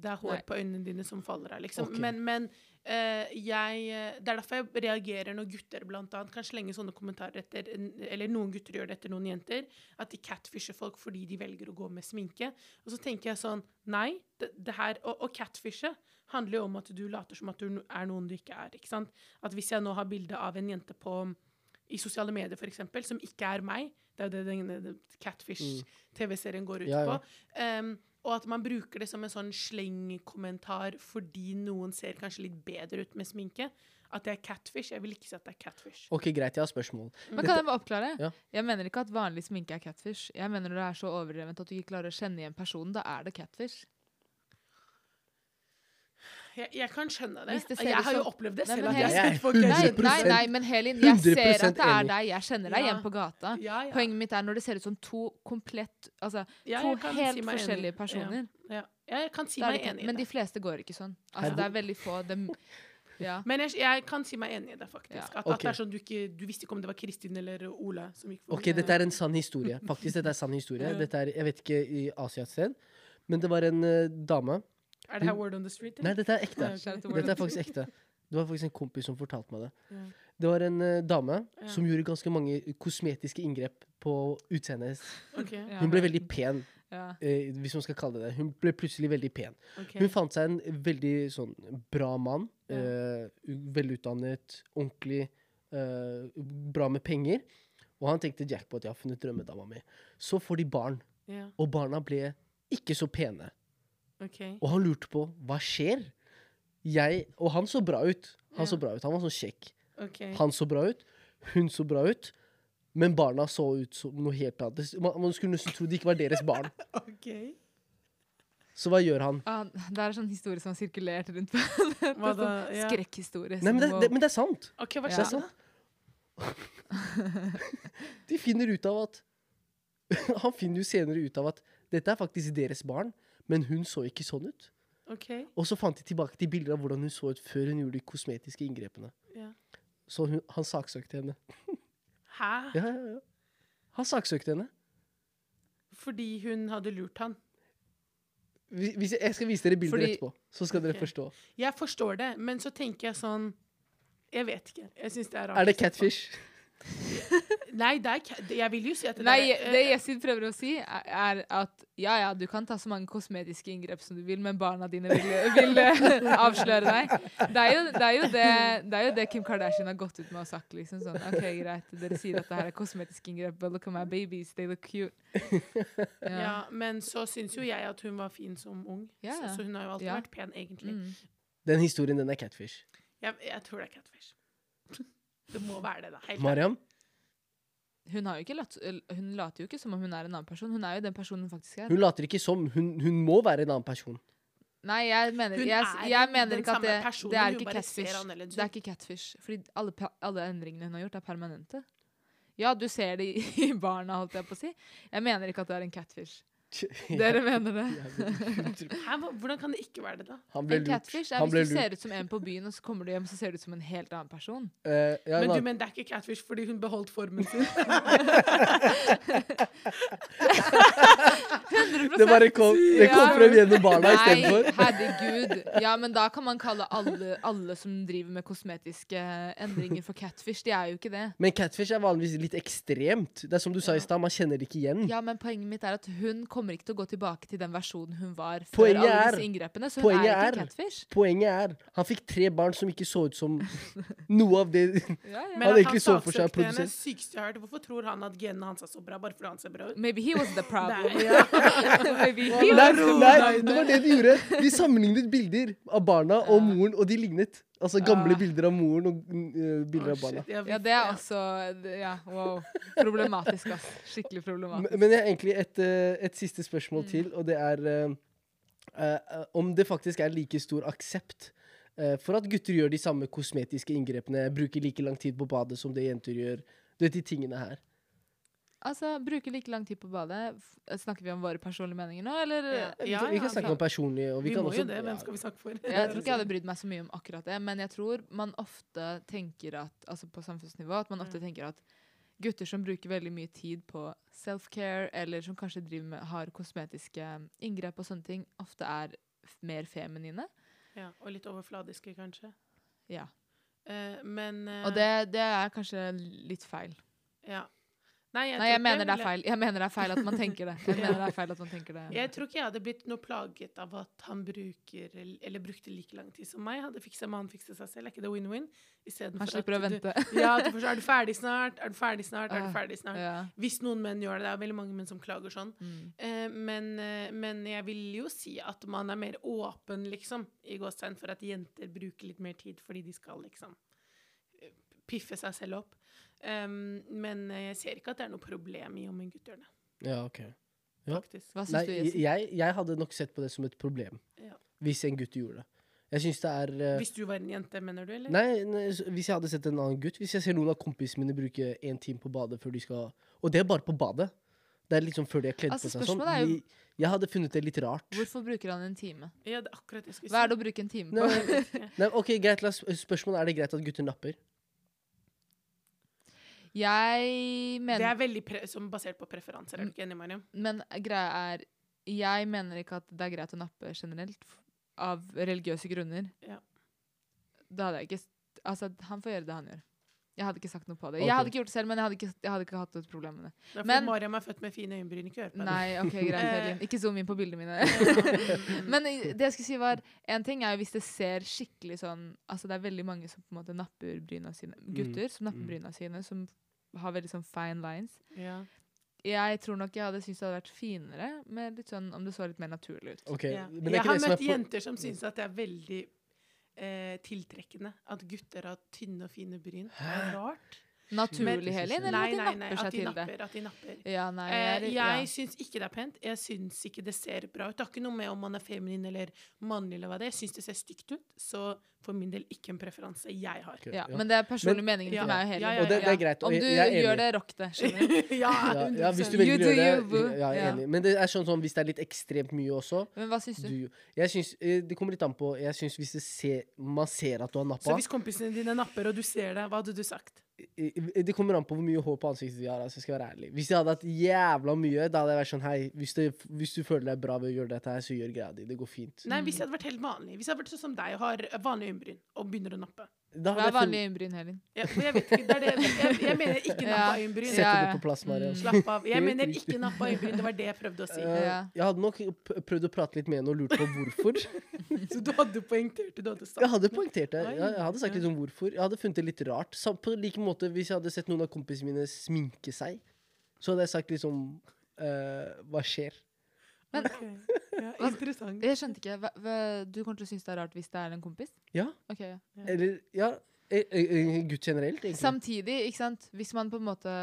det er hår Nei. på øynene dine som faller av, liksom. Okay. Men, men jeg eh, Det er derfor jeg reagerer når gutter blant annet kan slenge sånne kommentarer etter Eller noen gutter gjør det etter noen jenter. At de catfisher folk fordi de velger å gå med sminke. Og så tenker jeg sånn Nei. Det, det her, og, og catfishe handler jo om at du later som at du er noen du ikke er. ikke sant? At hvis jeg nå har bilde av en jente på i sosiale medier, for eksempel, som ikke er meg. Det er jo det Mm. Catfish-TV-serien går ut Ja, ja. på. Um, og at man bruker det som en sånn slengkommentar fordi noen ser kanskje litt bedre ut med sminke. At det er catfish. Jeg vil ikke si at det er catfish. Ok, greit, jeg har spørsmål. Men kan jeg bare oppklare? Ja. Jeg mener ikke at vanlig sminke er catfish. Jeg mener når det er så overdrevent at du ikke klarer å kjenne igjen personen, da er det catfish. Jeg, jeg kan skjønne det. Det jeg har jo opplevd det Nei, selv. men at jeg Jeg er folk Nei, jeg nei, nei, men Helin, jeg ser at det er deg. Jeg kjenner deg Ja. igjen på gata. Ja, ja. Poenget mitt er når det ser ut som to komplett Altså Ja, to helt si forskjellige enig. personer. Ja. Ja, jeg kan si meg enig i det. Men de fleste går ikke sånn. Altså, det er veldig få dem Ja. Men jeg, jeg kan si meg enig i det, faktisk. Ja. At, okay. at det er sånn du ikke Du visste ikke om det var Kristin eller Ola som gikk Ok, dette er en sann historie. Faktisk, dette er sann historie. Dette er, jeg vet ikke i Asia et sted, men det var en uh, dame Er det her Word on the Street? Nei, dette er ekte. Dette er faktisk ekte. Det var faktisk en kompis som fortalte meg det. Ja. Det var en uh, dame Ja. som gjorde ganske mange kosmetiske inngrep på utseendet hennes. Okay. Hun ble veldig pen, Ja. eh, hvis man skal kalle det det. Hun ble plutselig veldig pen. Okay. Hun fant seg en veldig sånn bra mann. Eh, velutdannet, ordentlig, eh, bra med penger. Og han tenkte jackpot, jeg har funnet drømmedama mi. Så får de barn, Ja, og barna ble ikke så pene. Ok. Og han lurte på hva skjer. Jeg, og han så bra ut. Han Ja. så bra ut, han var sånn kjekk. Okay. Han så bra ut, hun så bra ut. Men barna så ut som noe helt annet. Man, man skulle nesten tro det ikke var deres barn. okay. Så hva gjør han? Ah, det er sånn historie som har sirkulert rundt på Hva da? Ja. Skrekkhistorie. Nei, men det, det, men det er sant. Ok, hva Ja. Det er sant. De finner ut av at Han finner jo senere ut av at dette er faktisk deres barn, men hun så ikke sånn ut. Okay. Og så fant de tilbake til bilder av hvordan hun så ut før hun gjorde de kosmetiske inngrepene. ja. Så hun, han saksøkte henne. Hæ? Ja, ja, ja. Han saksøkte henne. Fordi hun hadde lurt han? Hvis, jeg, jeg skal vise dere bilder Fordi- etterpå, så skal dere forstå. Jeg forstår det, men så tenker jeg sånn Jeg vet ikke. Jeg syns det er rart. Er det catfish? Nei, det er jeg vil jo si at det Nei, der, det eh, Yesid prøver å si, er, er at ja, ja, du kan ta så mange kosmetiske inngrep som du vil, men barna dine vil, vil eh, avsløre deg. Det er, jo, det, er jo det, det er jo det Kim Kardashian har gått ut med og sagt. liksom sånn, ok, greit, Dere sier at det her er kosmetiske inngrep, but look at my babies, they look cute. ja. Ja. Men så syns jo jeg at hun var fin som ung. Ja, Så, så hun har jo alltid Ja. vært pen, egentlig. Mm. Den historien, den er catfish. Jeg, jeg tror det er catfish. Det må være det, da. Helt. Mariam? Hun, har jo ikke latt, hun later jo ikke som om hun er en annen person. Hun er jo den personen hun faktisk er. Hun later ikke som. Hun, hun må være en annen person. Nei, jeg mener, Hun jeg, er jeg mener den ikke at det, personen, det er ikke catfish. Det er ikke catfish. Fordi alle, alle endringene hun har gjort, er permanente. Ja, du ser det i, i barna, holdt jeg på å si. Jeg mener ikke at det er en catfish. Dere mener det? Hæ, hvordan kan det ikke være det, da? Han ble En catfish er Han ble hvis du lurt. ser ut som en på byen, og så kommer du hjem, så ser du ut som en helt annen person. Uh, ja, Men du, men det er ikke catfish fordi hun beholdt formen sin. 100 det bare kom, det kom Ja. frem gjennom barna Nei, istedenfor. herregud. Ja, men da kan man kalle alle, alle som driver med kosmetiske endringer for catfish. De er jo ikke det. Men catfish er vanligvis litt ekstremt. Det er som du sa i stad, man kjenner det ikke igjen. Ja, men poenget mitt er at hun kommer ikke til å gå tilbake til den versjonen hun var før Poenget alle disse inngrepene. Så hun er ikke er- catfish. Poenget er, han fikk tre barn som ikke så ut som noe av det Ja, ja. Han egentlig så for seg saksøkte henne sykeste jeg har hørt. Hvorfor tror han at genene hans er så bra bare fordi han ser bra ut? Maybe he was the problem. Nei. Maybe he Nei, was the nei, det var det de gjorde. De sammenlignet bilder av barna og moren, og de lignet. Altså gamle Ah. bilder av moren og uh, bilder oh, av barna. Ja, det er også Ja, wow. Problematisk, ass. Skikkelig problematisk. men jeg har egentlig et, eh, et siste spørsmål Mm. til, og det er eh, eh, om det faktisk er like stor aksept uh, for at gutter gjør de samme kosmetiske inngrepene, bruker like lang tid på badet som det jenter gjør. Du vet de tingene her. Altså, bruke like lang tid på badet. Snakker vi om våre personlige meninger nå, eller? Ja. Vi kan, vi kan snakke om personlige og vi, Vi, kan må også jo det. Hvem skal vi snakke for? Jeg tror ikke jeg hadde brydd meg så mye om akkurat det, men jeg tror man ofte tenker at, altså på samfunnsnivå, at man ofte Mm. tenker at gutter som bruker veldig mye tid på self-care, eller som kanskje driver med, har kosmetiske inngrep og sånne ting, ofte er f- mer feminine. Ja, og litt overfladiske, kanskje. Ja. Eh, men eh, Og det, det er kanskje litt feil. ja. Nei, jeg, Nei, jeg mener det er feil. Jeg mener det er feil at man tenker det. Jeg mener det er feil at man tenker det. Jeg tror ikke jeg hadde blitt noe plaget av at han bruker eller brukte like lang tid som meg. Hadde fiksa mannen fikse seg selv. Er ikke det win-win? Han slipper å vente. Du, ja, du først er du ferdig snart? Er du ferdig snart? Er du ferdig snart? Ja. Hvis noen menn gjør det. Det er veldig mange menn som klager sånn. Mm. Eh, men, eh, men jeg vil jo si at man er mer åpen, liksom, i gåstegn, for at jenter bruker litt mer tid fordi de skal liksom eh, piffe seg selv opp. Um, men jeg ser ikke at det er noe problem i om en gutt gjør det, Ja, ok. Ja. faktisk. Hva Nei, syns du, Jesse? jeg, jeg hadde nok sett på det som et problem Ja. hvis en gutt gjorde det. Jeg syns det er eh, Hvis du var en jente, mener du, eller? Nei, nei, s- hvis jeg hadde sett en annen gutt Hvis jeg ser noen av kompisene mine bruke en time på badet før de skal Og det er bare på badet. Det er liksom før de har kledd Altså, på seg sånn. spørsmålet er jo- Jeg, jeg hadde funnet det litt rart. Hvorfor bruker han en time? Ja, det er akkurat det jeg skulle si. Hva er det å bruke en time på? Nei, nei, ok, greit, la oss, Spørsmålet er det greit at gutter napper. Jeg Det er veldig pre som basert på preferanser, er du ikke enig, Mariam? Men greia er Jeg mener ikke at det er greit å nappe generelt av religiøse grunner. Ja. Da hadde jeg ikke Altså, han får gjøre det han gjør. Jeg hadde ikke sagt noe på det. Okay. Jeg hadde ikke gjort det selv, men jeg hadde ikke, jeg hadde ikke hatt et problem med det. Det er fordi Men- Mariam er født med fine øyenbryn, ikke hør på henne. Nei, ok, greit, Eh. Ikke zoom inn på bildene mine. Mm. Men det jeg skulle si var En ting er jo hvis det ser skikkelig sånn Altså det er veldig mange som på en måte napper bryna sine Gutter som napper mm. bryna sine, som har veldig sånn fine lines. Ja. Jeg tror nok jeg hadde syntes det hadde vært finere med litt sånn om det så litt mer naturlig ut. Okay. Ja. men det er Jeg har møtt jenter som syns at det er veldig eh, tiltrekkende at gutter har tynne og fine bryn. Det er rart. Naturlig, Helin? Eller nei, at de nei, nei, napper at de til det? at de napper. Ja, nei, Eh, jeg, jeg ja. syns ikke det er pent. Jeg syns ikke det ser bra ut. Det har ikke noe med om man er feminin eller mannlig eller hva det er. Jeg syns det ser stygt ut. Så for min del ikke en preferanse jeg har. Okay, ja, ja. Men det er personlig Men- meningen Ja. til meg og Ja, Helin. ja, Og det, det er greit. Om du jeg er enig. gjør det, rock det. Skjønner du? ja, ja, ja, hvis du 100%. velger You å do gjøre you, boo. det. Ja, jeg er enig. Men det er sånn sånn hvis det er litt ekstremt mye også Men hva syns du? du, Jeg syns eh, Det kommer litt an på. Jeg syns hvis det ser, man ser at du har Så hvis kompisene dine napper, og du ser det, hva hadde du sagt? Det kommer an på hvor mye hår på ansiktet de har. Altså, jeg skal være ærlig. Hvis de hadde hatt jævla mye, da hadde jeg vært sånn Hei, hvis, det, hvis du føler deg bra ved å gjøre dette her, så gjør greia di. Det går fint. Nei, Hvis jeg hadde vært helt vanlig. Hvis jeg hadde vært sånn som deg og har vanlig øyenbryn og begynner å nappe. Hadde er vanlig øyenbryn, Helin? Jeg, jeg vet ikke, det er det, jeg, jeg mener ikke Ja. nappa øyenbryn. Sette Ja, det på plass, Maria. Mm. Slapp av. Jeg mener ikke nappa øyenbryn. Det var det jeg prøvde å si. Eh, Jeg hadde nok prøvd å prate litt med henne og lurt på hvorfor. Så du hadde poengtert det, du hadde sagt Jeg hadde poengtert det. Jeg hadde sagt litt om hvorfor. Jeg hadde funnet det litt rart. Sam- På like måte Hvis jeg hadde sett noen av kompisene mine sminke seg, så hadde jeg sagt liksom uh, Hva skjer? Men- okay. Ja, interessant. Jeg skjønte ikke. Du kommer til å synes det er rart hvis det er en kompis? Ja. Okay, ja. Eller Ja. eh, eh, Gutt generelt, egentlig. Samtidig, ikke sant, hvis man på en måte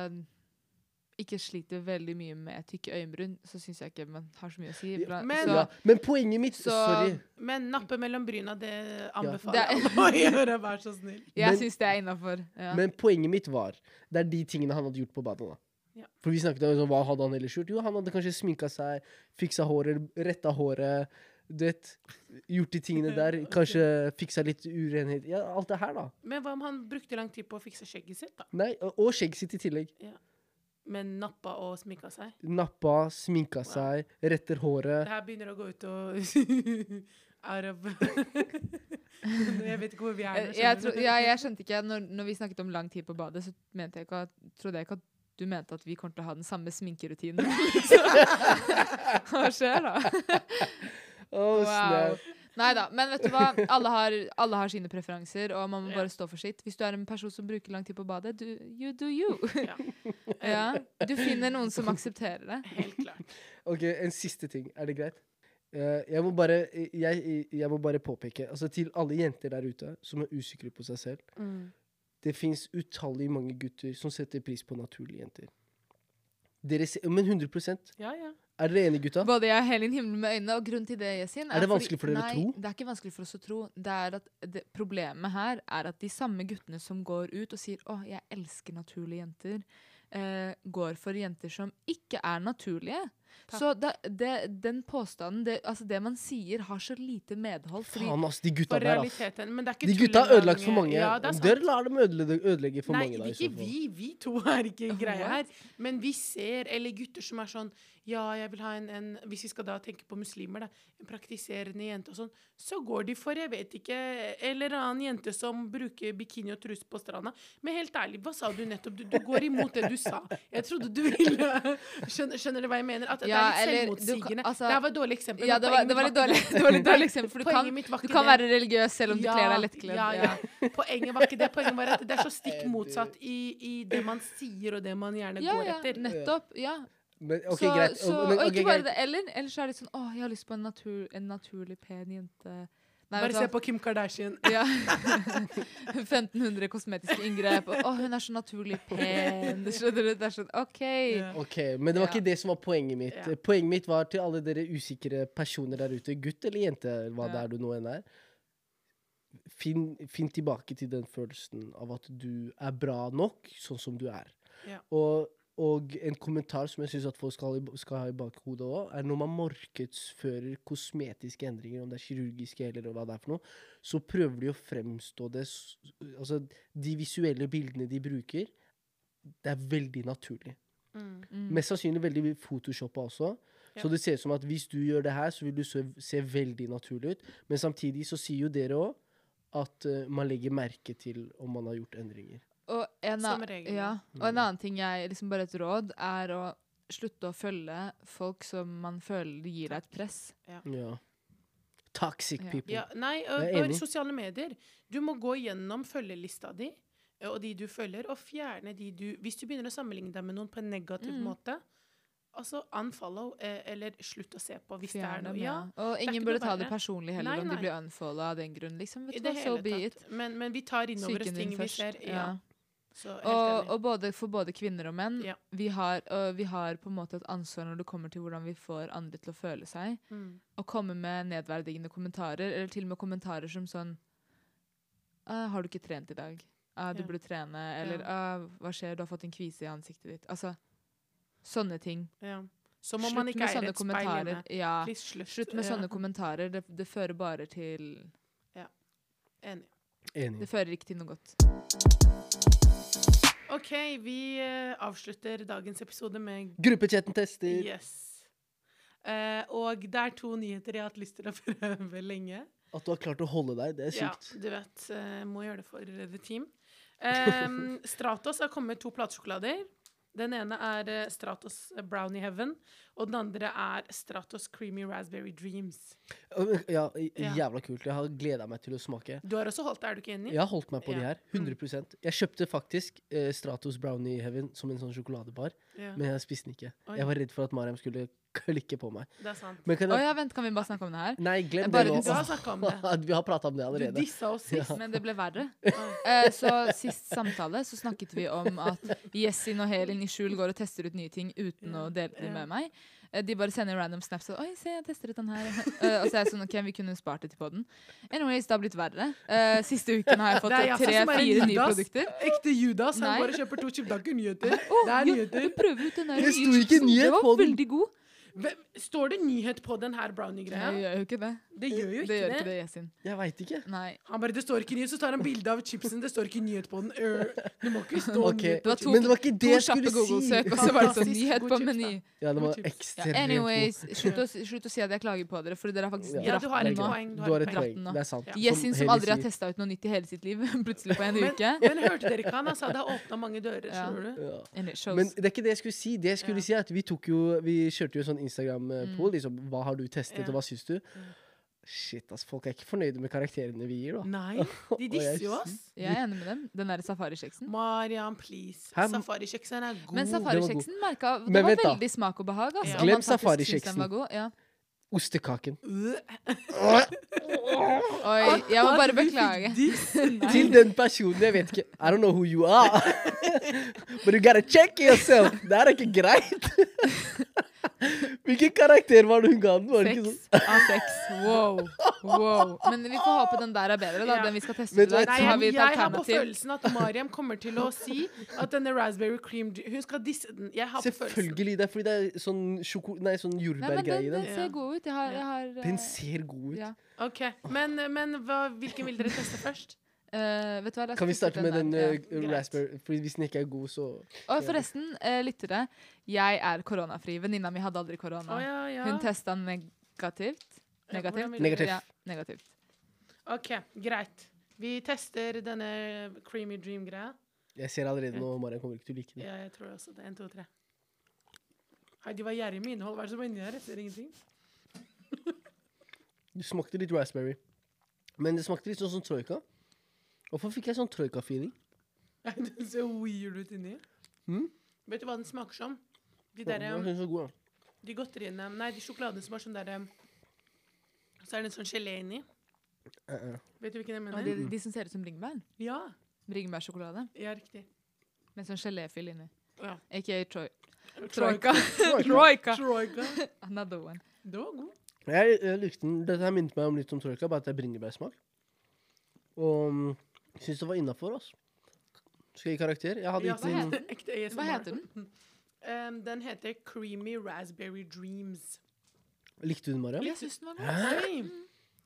ikke sliter veldig mye med tykke øyenbryn, så syns jeg ikke man har så mye å si. Ja, men- så, ja. Men poenget mitt Så- Sorry. Men nappe mellom bryna, det anbefaler Det er- jeg alle å gjøre. Vær så snill. jeg syns det er innafor. Ja. Men poenget mitt var Det er de tingene han hadde gjort på badet. da Ja. For vi snakket om sånn, hva hadde han ellers gjort. Jo, han hadde kanskje sminka seg, fiksa håret, retta håret. Du vet, gjort de tingene der. Kanskje fiksa litt urenhet. Ja, alt det her, da. Men hva om han brukte lang tid på å fikse skjegget sitt, da? Nei, og og skjegget sitt i tillegg. Men nappa og sminka seg? Nappa, sminka Wow. seg, retter håret. Det her begynner å gå ut og Arab Jeg vet ikke hvor vi er Jeg, jeg, tro, ja, jeg skjønte ikke når, når vi snakket om lang tid på badet, så mente jeg ikke at, trodde jeg ikke at du mente at vi kommer til å ha den samme sminkerutinen. Hva skjer da? Å, snap. Nei da. Men vet du hva? Alle har, alle har sine preferanser, og man må bare stå for sitt. Hvis du er en person som bruker lang tid på badet, du, you do you. Ja. ja. Du finner noen som aksepterer det. Helt klart. Ok, en siste ting. Er det greit? Eh, jeg, må bare, jeg, jeg må bare påpeke, altså til alle jenter der ute som er usikre på seg selv Det fins utallige mange gutter som setter pris på naturlige jenter. Dere se, men 100 Ja, ja. Er dere enige, gutta? Både jeg og Helin himler med øynene, og grunnen til det, Yesin Er er det vanskelig for dere å tro? det er ikke vanskelig for oss å tro. Det er at det, problemet her er at de samme guttene som går ut og sier 'Å, jeg elsker naturlige jenter', eh, går for jenter som ikke er naturlige. Takk. Så det, det, den påstanden, det, altså det man sier, har så lite medhold. Fordi Faen, ass, de gutta der, ass. realiteten. Men det ikke De gutta har ødelagt for mange. Ja, er. Dere lar dem ødelegge, ødelegge for Nei, mange. Da, i ikke vi. Vi to er ikke greia her. Men vi ser, eller gutter som er sånn Ja, jeg vil ha en, en Hvis vi skal da tenke på muslimer, da. En praktiserende jente og sånn. Så går de for, jeg vet ikke, eller en annen jente som bruker bikini og truse på stranda. Men helt ærlig, hva sa du nettopp? Du, du går imot det du sa. Jeg trodde du ville Skjønner, skjønner du hva jeg mener? At det Ja, er litt selvmotsigende. kan- altså- det var et dårlig eksempel. Ja, det var, det var litt dårlig, ikke det var litt dårlig eksempel. For du kan, du kan være religiøs selv om du kler deg lettkledd. Ja, Ja. ja. Poenget var ikke det. Poenget var at det er så stikk motsatt i, i det man sier, og det man gjerne Ja, går ja, etter. nettopp. Ja. Men, okay, så, greit. Så, Og- men, og ikke bare greit. det, eller, eller så er det sånn Å, jeg har lyst på en, natur, en naturlig pen jente. Nei, Bare se på Kim Kardashian. Ja. 1500 kosmetiske inngrep. Og, å, hun er så naturlig pen. Skjønner du? Det er sånn OK. Ja. Ok, Men det var ikke det som var poenget mitt. Ja. Poenget mitt var til alle dere usikre personer der ute, gutt eller jente, hva det er du nå enn er. finn, finn tilbake til den følelsen av at du er bra nok sånn som du er. Ja. Og, og en kommentar som jeg syns folk skal, ha i- skal ha i bakhodet òg, er når man markedsfører kosmetiske endringer, om det er kirurgiske eller hva det er for noe, så prøver de å fremstå det Altså, de visuelle bildene de bruker, det er veldig naturlig. Mm. Mm. Mest sannsynlig veldig photoshoppa også. Ja. Så det ser ut som at hvis du gjør det her, så vil du se, se veldig naturlig ut. Men samtidig så sier jo dere òg at uh, man legger merke til om man har gjort endringer. Og en, Som regel, ja. ja. og en annen ting jeg liksom bare et råd, er å slutte å følge folk som man føler gir deg et press. Ja. Toxic people. Ja, nei, og, og sosiale medier. Du må gå gjennom følgelista di eh, og de du følger, og fjerne de du Hvis du begynner å sammenligne deg med noen på en negativ Mm. måte, altså unfollow, eh, eller slutt å se på hvis det er noe. Ja, Og ingen burde ta det personlig heller Nei, om de blir unfollowa av den grunn. Liksom, vet du det hva, so hele be it. Men, men vi tar inn over oss ting vi ser. Ja. Ja. Og, og både, for både kvinner og menn, Ja. vi, har, og vi har på en måte et ansvar når det kommer til hvordan vi får andre til å føle seg. Mm. Komme med nedverdigende kommentarer, eller til og med kommentarer som sånn «Ah, 'Har du ikke trent i dag?' Ah, 'Du Ja. burde trene.' Eller Ja. ah, 'Hva skjer? Du har fått en kvise i ansiktet ditt.' Altså, sånne ting. Ja. Som om man ikke eier et speil kommentarer. Ja. Slutt. Slutt med Ja. sånne kommentarer. Det, det fører bare til Enig. Enig. Det fører ikke til noe godt. OK, vi eh, avslutter dagens episode med Gruppechatten tester. Yes. Uh, og det er to nyheter jeg har hatt lyst til å prøve lenge. At du har klart å holde deg, det er sykt. Ja, du vet. Uh, må gjøre det for The Team. Um, Stratos har kommet med to platesjokolader. Den ene er eh, Stratos Brownie Heaven, og den andre er Stratos Creamy Raspberry Dreams. Ja, Ja. jævla kult. Jeg har gleda meg til å smake. Du har også holdt det, er du ikke enig? Jeg har holdt meg på de her. 100 Jeg kjøpte faktisk eh, Stratos Brownie Heaven som en sånn sjokoladebar, Ja, men jeg spiste den ikke. Oi. Jeg var redd for at Mariam skulle klikke på meg. det er sant. Men kan Å jeg ja, vent, kan vi bare snakke om det her? Nei, glem Bare det nå. Du har snakket om det. Vi har prata om det Du allerede. dissa oss sist. Men det ble verre. Eh, så sist samtale så snakket vi om at Jessin og Helin i skjul går og tester ut nye ting uten Ja, å dele det med meg. Eh, de bare sender random snaps og 'Oi, se, jeg tester ut den her'. Eh, og så er jeg sånn OK, vi kunne spart det til podden. Anyways, det har blitt verre. Eh, siste uken har jeg fått Det er jeg som er tre-fire nye Judas. produkter. Ekte Judas. Han Nei. bare kjøper to chip. Det er ikke nyheter. Det er nyheter. du prøver ut den der Det nye sto ikke chipsen. nyhet Det var den. veldig god. Hvem, står det nyhet på den her brownie-greia? Det gjør jo ikke det. Det gjør jo Det ikke gjør det. ikke det, Yesin. Jeg veit ikke. Nei. Han bare, det står ikke nyhet, så tar han bilde av chipsen. Det står ikke nyhet på den. Øh, det må ikke stå okay. nyhet Det var to- Men det var ikke det jeg skulle si! Og så var det sånn nyhet på meny. Ja, det var ekstremt Ja, anyways, slutt å, slutt å si at jeg klager på dere, for dere har faktisk Ja. Ja, dratt den nå. Du har et poeng. Det er sant. Yesin som aldri har testa ut noe nytt i hele sitt liv, plutselig på en uke. men hørte dere ikke han? Han sa det har åpna mange dører. Skjønner du? Men det er ikke det jeg skulle si. Det jeg skulle si er at Vi tok jo, vi kjørte jo en sånn Instagram-pool. Liksom, hva har du testet, yeah. og hva syns du? Shit, ass, Folk er ikke fornøyde med karakterene vi gir, da. Nei, de disser jo oss. jeg er enig med dem. Den der safarikjeksen. Marian, please. Safarikjeksen er god. Men safarikjeksen merka Det Men var veldig smak og behag. Altså, Ja. Glem safarikjeksen. Ja. Ostekaken. Oi, jeg må bare beklage. Til den personen jeg vet ikke I don't know who you are. But you gotta check yourself. Det er ikke greit. Hvilken karakter var det hun ga den? Var ikke Seks sånn? av seks. Wow. wow. Men vi får håpe den der er bedre, da. Den vi skal teste ut. Nei, Så har jeg, jeg har på følelsen at Mariam kommer til å si at denne raspberry cream Hun skal disse den. Jeg har. Selvfølgelig. Det er fordi det er sånn, sjoko, nei, sånn jordbærgreie den, i den den. ser god ut. Jeg har, jeg har Den eh, ser god ut. ja. Ok, Men, men hva, hvilken vil dere teste først? Eh, vet du hva, la oss Kan vi starte med den den uh, raspberry? Fordi hvis den ikke er god, så Og forresten, uh, lyttere. Jeg er koronafri. Venninna mi hadde aldri korona. Oh, ja, ja. Hun testa negativt. Ja, Negativt? Negativ. Ja, negativt. OK, greit. Vi tester denne creamy dream-greia. Jeg ser allerede nå Marian kommer ikke til å like den. Ja, jeg tror også det. En, to, tre. Hei, de var gjerrige med innhold. Hva er det som er inni her? Jeg ser ingenting. Du smakte litt raspberry. Men det smakte litt sånn som troika. Hvorfor fikk jeg sånn troika-feeling? Den ser weird ut inni. Mm? Vet du hva den smaker som? De Ja, derre den var så god, da. De godteriene Nei, de sjokoladene som har sånn derre Så er det en sånn gelé inni. Uh -uh. Vet du hvilken jeg mener? de, de som ser ut som bringebær. Ja. Bringebærsjokolade. Ja, riktig. Med sånn geléfyll inni. Ja. Ikke Troy. Troika. Troika. Troika. Another one. Det var god. Jeg, jeg likte den. Dette her minnet meg om litt om troika, bare at det er bringebærsmak. Og um, syns det var innafor, oss. Skal jeg gi karakter? Jeg hadde Ja, gitt den heter- ekte Hva heter den? Um, den heter Creamy Raspberry Dreams. Likte du den, Mariam? Jeg syns den var god.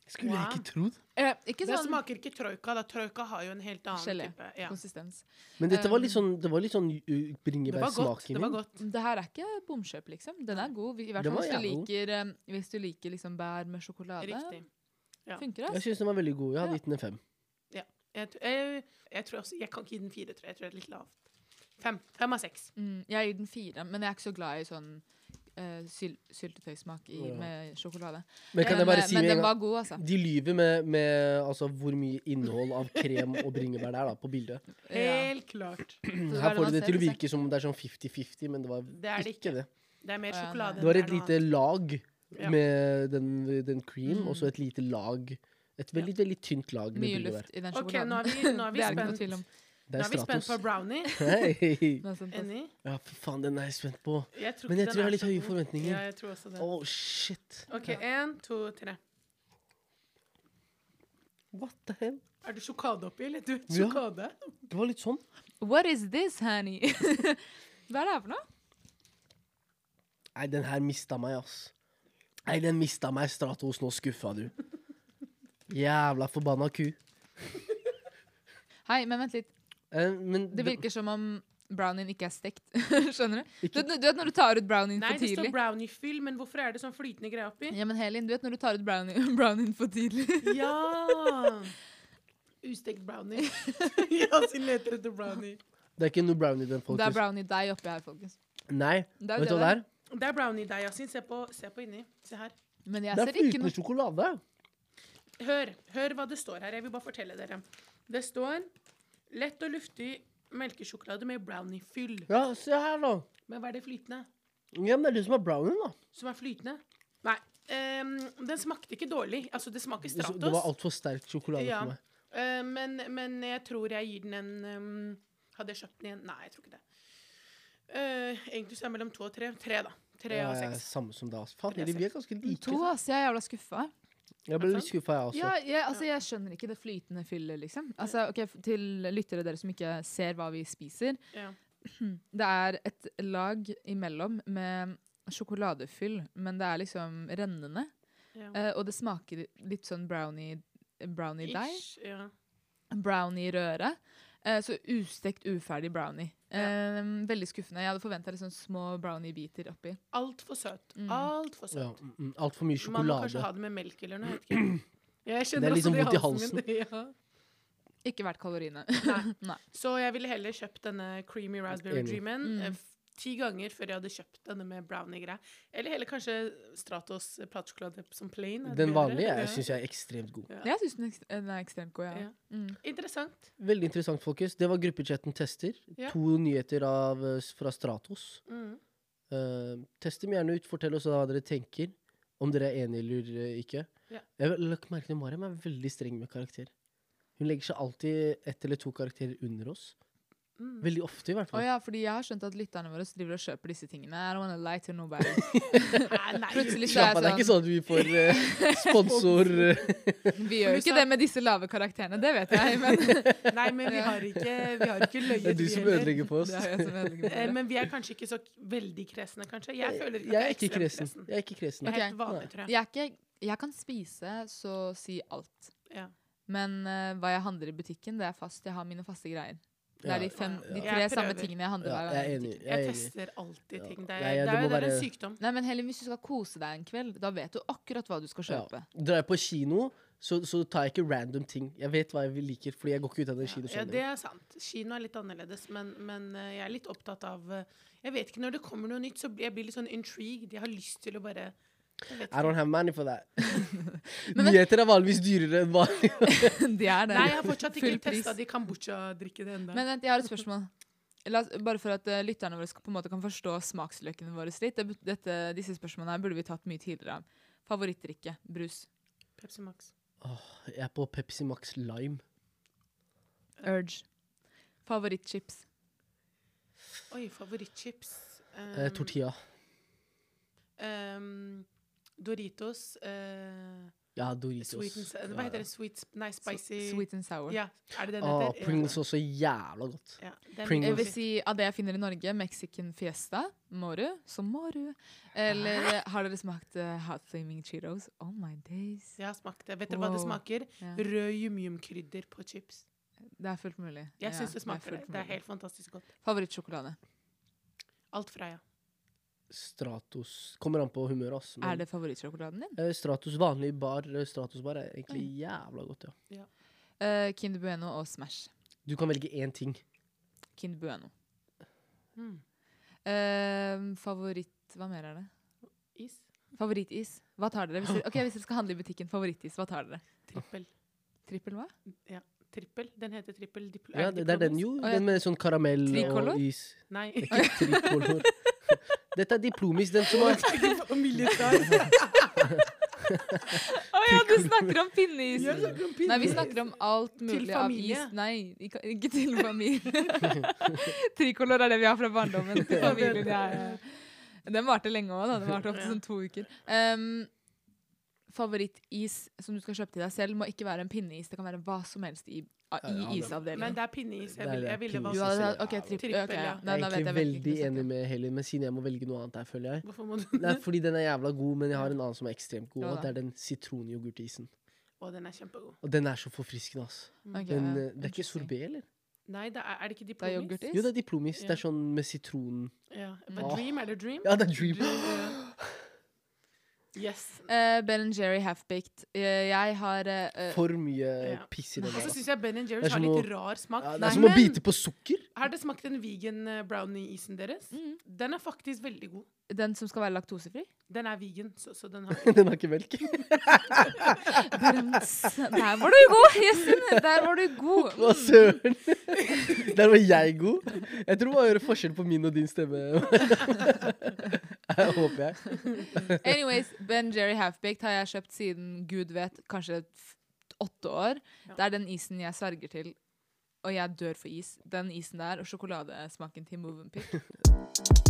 Skulle wow. Jeg ikke trodd. Eh, ikke Det sånn smaker ikke troika. da. Troika har jo en helt annen gelé. type. Ja. Konsistens. Men dette var litt sånn, det var litt sånn uh, Det var godt. bringebærsmak i Det min. Det her er ikke bomkjøp, liksom. Den er god. I hvert fall hvis du liker, hvis du liker liksom bær med sjokolade. Riktig. Ja. Funker det? Jeg syns den var veldig god. Jeg hadde gitt den en fem. Jeg, jeg, jeg tror også Jeg kan ikke gi den fire, tror jeg. Jeg tror det er litt lavt. Fem. Fem av seks. Mm, jeg gir den fire, men jeg er ikke så glad i sånn eh, syl syltetøysmak i, med sjokolade. Men kan jeg bare eh, si men med en den gang var god, altså. De lyver med, med altså, hvor mye innhold av krem og bringebær det er da, på bildet. Helt klart. Her er får de det til å virke som det er sånn 50-50, men det var Det er det ikke det. Det er mer sjokolade. Det var et lite lag med den, den cream, Mm. og så et lite lag Et veldig, veldig tynt lag med Mye luft i den sjokoladen. Okay, nå er vi, nå er vi det er spent. om. Nå er er vi spent på brownie. Altså. Enig? Ja, for faen, den er jeg spent på. Jeg tror Men jeg tror jeg har er litt høye forventninger. Ja, jeg tror også det. Oh, shit. OK, én, to, tre. What the hell? Er det sjokade oppi, eller? Du vet Ja. Det var litt sånn. What is this, honey? Hva er det her for noe? Nei, den her mista meg, ass. Nei, den mista meg, Stratos. Nå skuffa du. Jævla forbanna ku. Hei, men vent litt. Eh, men Det virker som om brownien ikke er stekt. Skjønner du? Du Ikke, vet, du vet når du tar ut brownien Nei, for det står tidlig? brownie-fyll, men hvorfor er det sånn flytende greie oppi? Ja, men Helin, du vet når du tar ut brownie, brownien for tidlig? Ja! Ustekt brownie. Yasin leter etter brownie. det er ikke noe brownie i den, Det er folkens. brownie deg oppi her, folkens. Nei, Det er vet du hva det er? Det er brownie deg, Yasin. Se på, se på inni. Se her. Men jeg Det er ser ikke flytende noe sjokolade. Hør, hør hva det står her. Jeg vil bare fortelle dere. Det står lett og luftig melkesjokolade med brownie-fyll. Ja, se her, da. Men hva er det flytende? Ja, men det er det som er brownie, da. Som er flytende? Nei. Um, den smakte ikke dårlig. Altså, det smaker Stratos. det var altfor sterk sjokolade Ja. for meg. Uh, men, men jeg tror jeg gir den en um, Hadde jeg kjøpt den igjen? Nei, jeg tror ikke det. Uh, egentlig så er det mellom to og tre. Tre, da. Tre Ja, er seks. samme som deg. ass. Faen, Tre av er ganske like. To, ass. Jeg er jævla skuffa. Jeg ble litt skuffa, jeg også. Ja, jeg, altså, jeg skjønner ikke det flytende fyllet, liksom. Altså, okay, Til lyttere dere som ikke ser hva vi spiser. Ja. Det er et lag imellom med sjokoladefyll, men det er liksom rennende. Ja. Uh, og det smaker litt sånn brownie brownie deig. Ja. Brownie-røre. Eh, så ustekt, uferdig brownie. Ja. Eh, veldig skuffende. Jeg hadde forventa liksom små brownie-biter oppi. Altfor søt. Mm. Altfor søt. Ja, mm, mm, Altfor mye Man må kanskje ha det med melk eller noe. Jeg vet ikke. Jeg Det kjenner er også liksom det vondt i halsen min. Ja. Ikke verdt kaloriene. Nei. Nei. Så jeg ville heller kjøpt denne Creamy Raspberry Dreamen Mm. Ti ganger før jeg hadde kjøpt denne med brownie-greie. Eller heller kanskje Stratos platesjokolade som plain. Den vanlige Ja. syns jeg er ekstremt god. Ja. Jeg syns den, er ekstremt god, ja. Ja. Mm. Interessant. Veldig interessant, folkens. Det var gruppechatten tester. Ja. To nyheter av, eh, fra Stratos. Mm. Uh, test dem gjerne ut. Fortell oss hva dere tenker. Om dere er enige eller eh, ikke. Ja. Jeg har lagt merke til Mariam er veldig streng med karakter. Hun legger seg alltid ett eller to karakterer under oss. Mm. Veldig ofte, i hvert fall. fall. ja, fordi jeg har skjønt at lytterne våre driver og kjøper disse tingene. I don't wanna lie to nobody. Nei. Plutselig så er jeg sånn det er ikke sånn at vi får uh, sponsor eh, sånn Vi gjør jo ikke det med disse lave karakterene, det vet jeg, men Nei, men vi har ikke, vi har ikke løyet, Det er du som ødelegger for oss. Eh. Men vi er kanskje ikke så veldig kresne, kanskje. Jeg føler ikke Jeg er ikke kresen. kresen. Jeg er ikke kresen. Er helt vanlig, tror jeg. Jeg, er ikke, jeg kan spise så å si alt. Ja. Men uh, hva jeg handler i butikken, det er fast. Jeg har mine faste greier. Det er de, fem, de Jeg tre samme prøver. tingene jeg handler hver jeg gang. er enig. Jeg er Jeg tester alltid ting. Det er, Ja, ja, det det er, jo det er en sykdom. Nei, men heller hvis du skal kose deg en kveld, da vet du akkurat hva du skal Ja. kjøpe. Drar jeg på kino, så, så tar jeg ikke random ting. Jeg vet hva jeg liker, fordi jeg går ikke ut av den kino. ja, det er sant. Kino er litt annerledes, men, men eh, jeg er litt opptatt av eh, Jeg vet ikke, når det kommer noe nytt, så blir jeg blir litt sånn intrigued. Jeg har lyst til å bare I don't have money for that. Men- Nyheter er vanligvis dyrere enn vanlig. De er det. Nei, jeg har fortsatt ikke testa de kombucha-drikkene ennå. Men vent, jeg har et spørsmål. La oss, bare for at uh, lytterne våre skal, på en måte kan forstå smaksløkene våre litt. Det, dette, disse spørsmålene her burde vi tatt mye tidligere. Favorittdrikke? Brus? Pepsi Max. Jeg er på Pepsi Max Lime. Urge? Favorittchips? Oi, favorittchips. Eh, Um, tortilla. um, Doritos. Uh, Ja, Doritos. Sweet and, hva heter det? Sweet, nei, spicy Sweet and sour. Ja, er det den Ah, heter? Pringles også jævla godt. Ja, den Pringles. Jeg vil si av det jeg finner i Norge, Mexican fiesta, moru, så må du. Eller har dere smakt uh, hot flaming Cheetos? Oh my days. Jeg har smakt det. Vet dere hva det smaker? Ja. Rød yum-yum-krydder på chips. Det er fullt mulig. Jeg Ja, syns det smaker det. Det er helt fantastisk godt. Favorittsjokolade. Alt Freia. Stratos Kommer an på humøret, Altså, Er det favorittsjokoladen din? Eh, Stratos vanlig bar eh, Stratos bar er egentlig Mm. jævla godt, ja. Eh, Kinder Bueno og Smash. Du kan velge én ting. Kinder Bueno. Mm. Uh, favoritt Hva mer er det? Is. Favorittis. Hva tar dere? Hvis dere, ok, hvis dere skal handle i butikken, favorittis, hva tar dere? Trippel. Trippel hva? Trippel. Den heter trippel diplo... Ja, det, det er den, jo. Den med sånn karamell Tricolor? og is. Nei. Ikke tricolor. Dette er diplomis, den som har. Å ja, du snakker om pinneis! Nei, vi snakker om alt mulig av is. Nei, ikke, til familie. Trikolor er det vi har fra barndommen. Til familien jeg Den varte lenge òg, da. Den varte opp til sånn to uker. Um, Favorittis som du skal kjøpe til deg selv, må ikke være en pinneis. Det kan være hva som helst i, i Ja, ja, Men det er pinneis. Jeg, vil, jeg ville valgt Ja, trippel. trippel, ok, ja. Nei, Jeg er egentlig jeg veldig enig med Helin, men siden jeg må velge noe annet her, føler jeg. Hvorfor må du er fordi den er jævla god, men jeg har en annen som er ekstremt god, Ja og det er den sitronyoghurtisen. Og den er kjempegod. Og den er så forfriskende, ass. Okay, Den, ja, eh, det er ikke sorbé, eller? Nei, det er, er det ikke diplomis? Det er? Jo, det er diplomis. Det er sånn med sitron Ja. Mm. Men Åh. Dream, er det Dream? Ja, det er dream. Yes. Uh, ben Jerry Half-Baked. Uh, jeg har eh, eh, For mye Ja. piss i den Og så syns jeg Ben Jerry er har litt rar smak. Ja, det Nei, er som å bite på sukker. Har dere smakt den vegan eh, brownie-isen deres? mm, Den er faktisk veldig god. Den som skal være laktosefri? Den er vegan, så, så den har Den har ikke melk. Der var du god, Jessen! Der var du god. Hva søren? Der var jeg god. Jeg tror man hører forskjell på min og din stemme. Håper jeg. Anyways, Ben Jerry Half-Baked har jeg kjøpt siden gud vet, kanskje åtte år. Ja. Det er den isen jeg sverger til. Og jeg dør for is. Den isen der og sjokoladesmaken til Movenpick.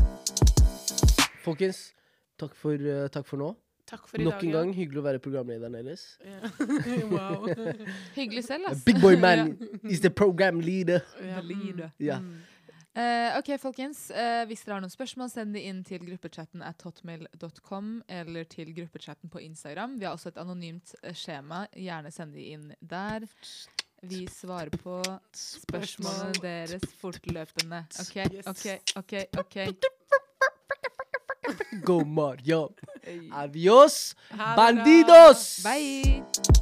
Folkens, takk for, uh, takk for nå. Takk for i Nok dag. en ja. gang hyggelig å være programlederen deres. Yeah. wow. Hyggelig selv, ass. Big boy man is the program leader. Yeah. The leader. Ja. Mm. Eh, ok, folkens. Uh, hvis dere har noen spørsmål, send de inn til gruppechatten at hotmail.com eller til gruppechatten på Instagram. Vi har også et anonymt eh, skjema. Gjerne send de inn der. Vi svarer på spørsmålene deres fortløpende. OK, OK, OK. ok. Go Mario. Adios, det bandidos! Bye!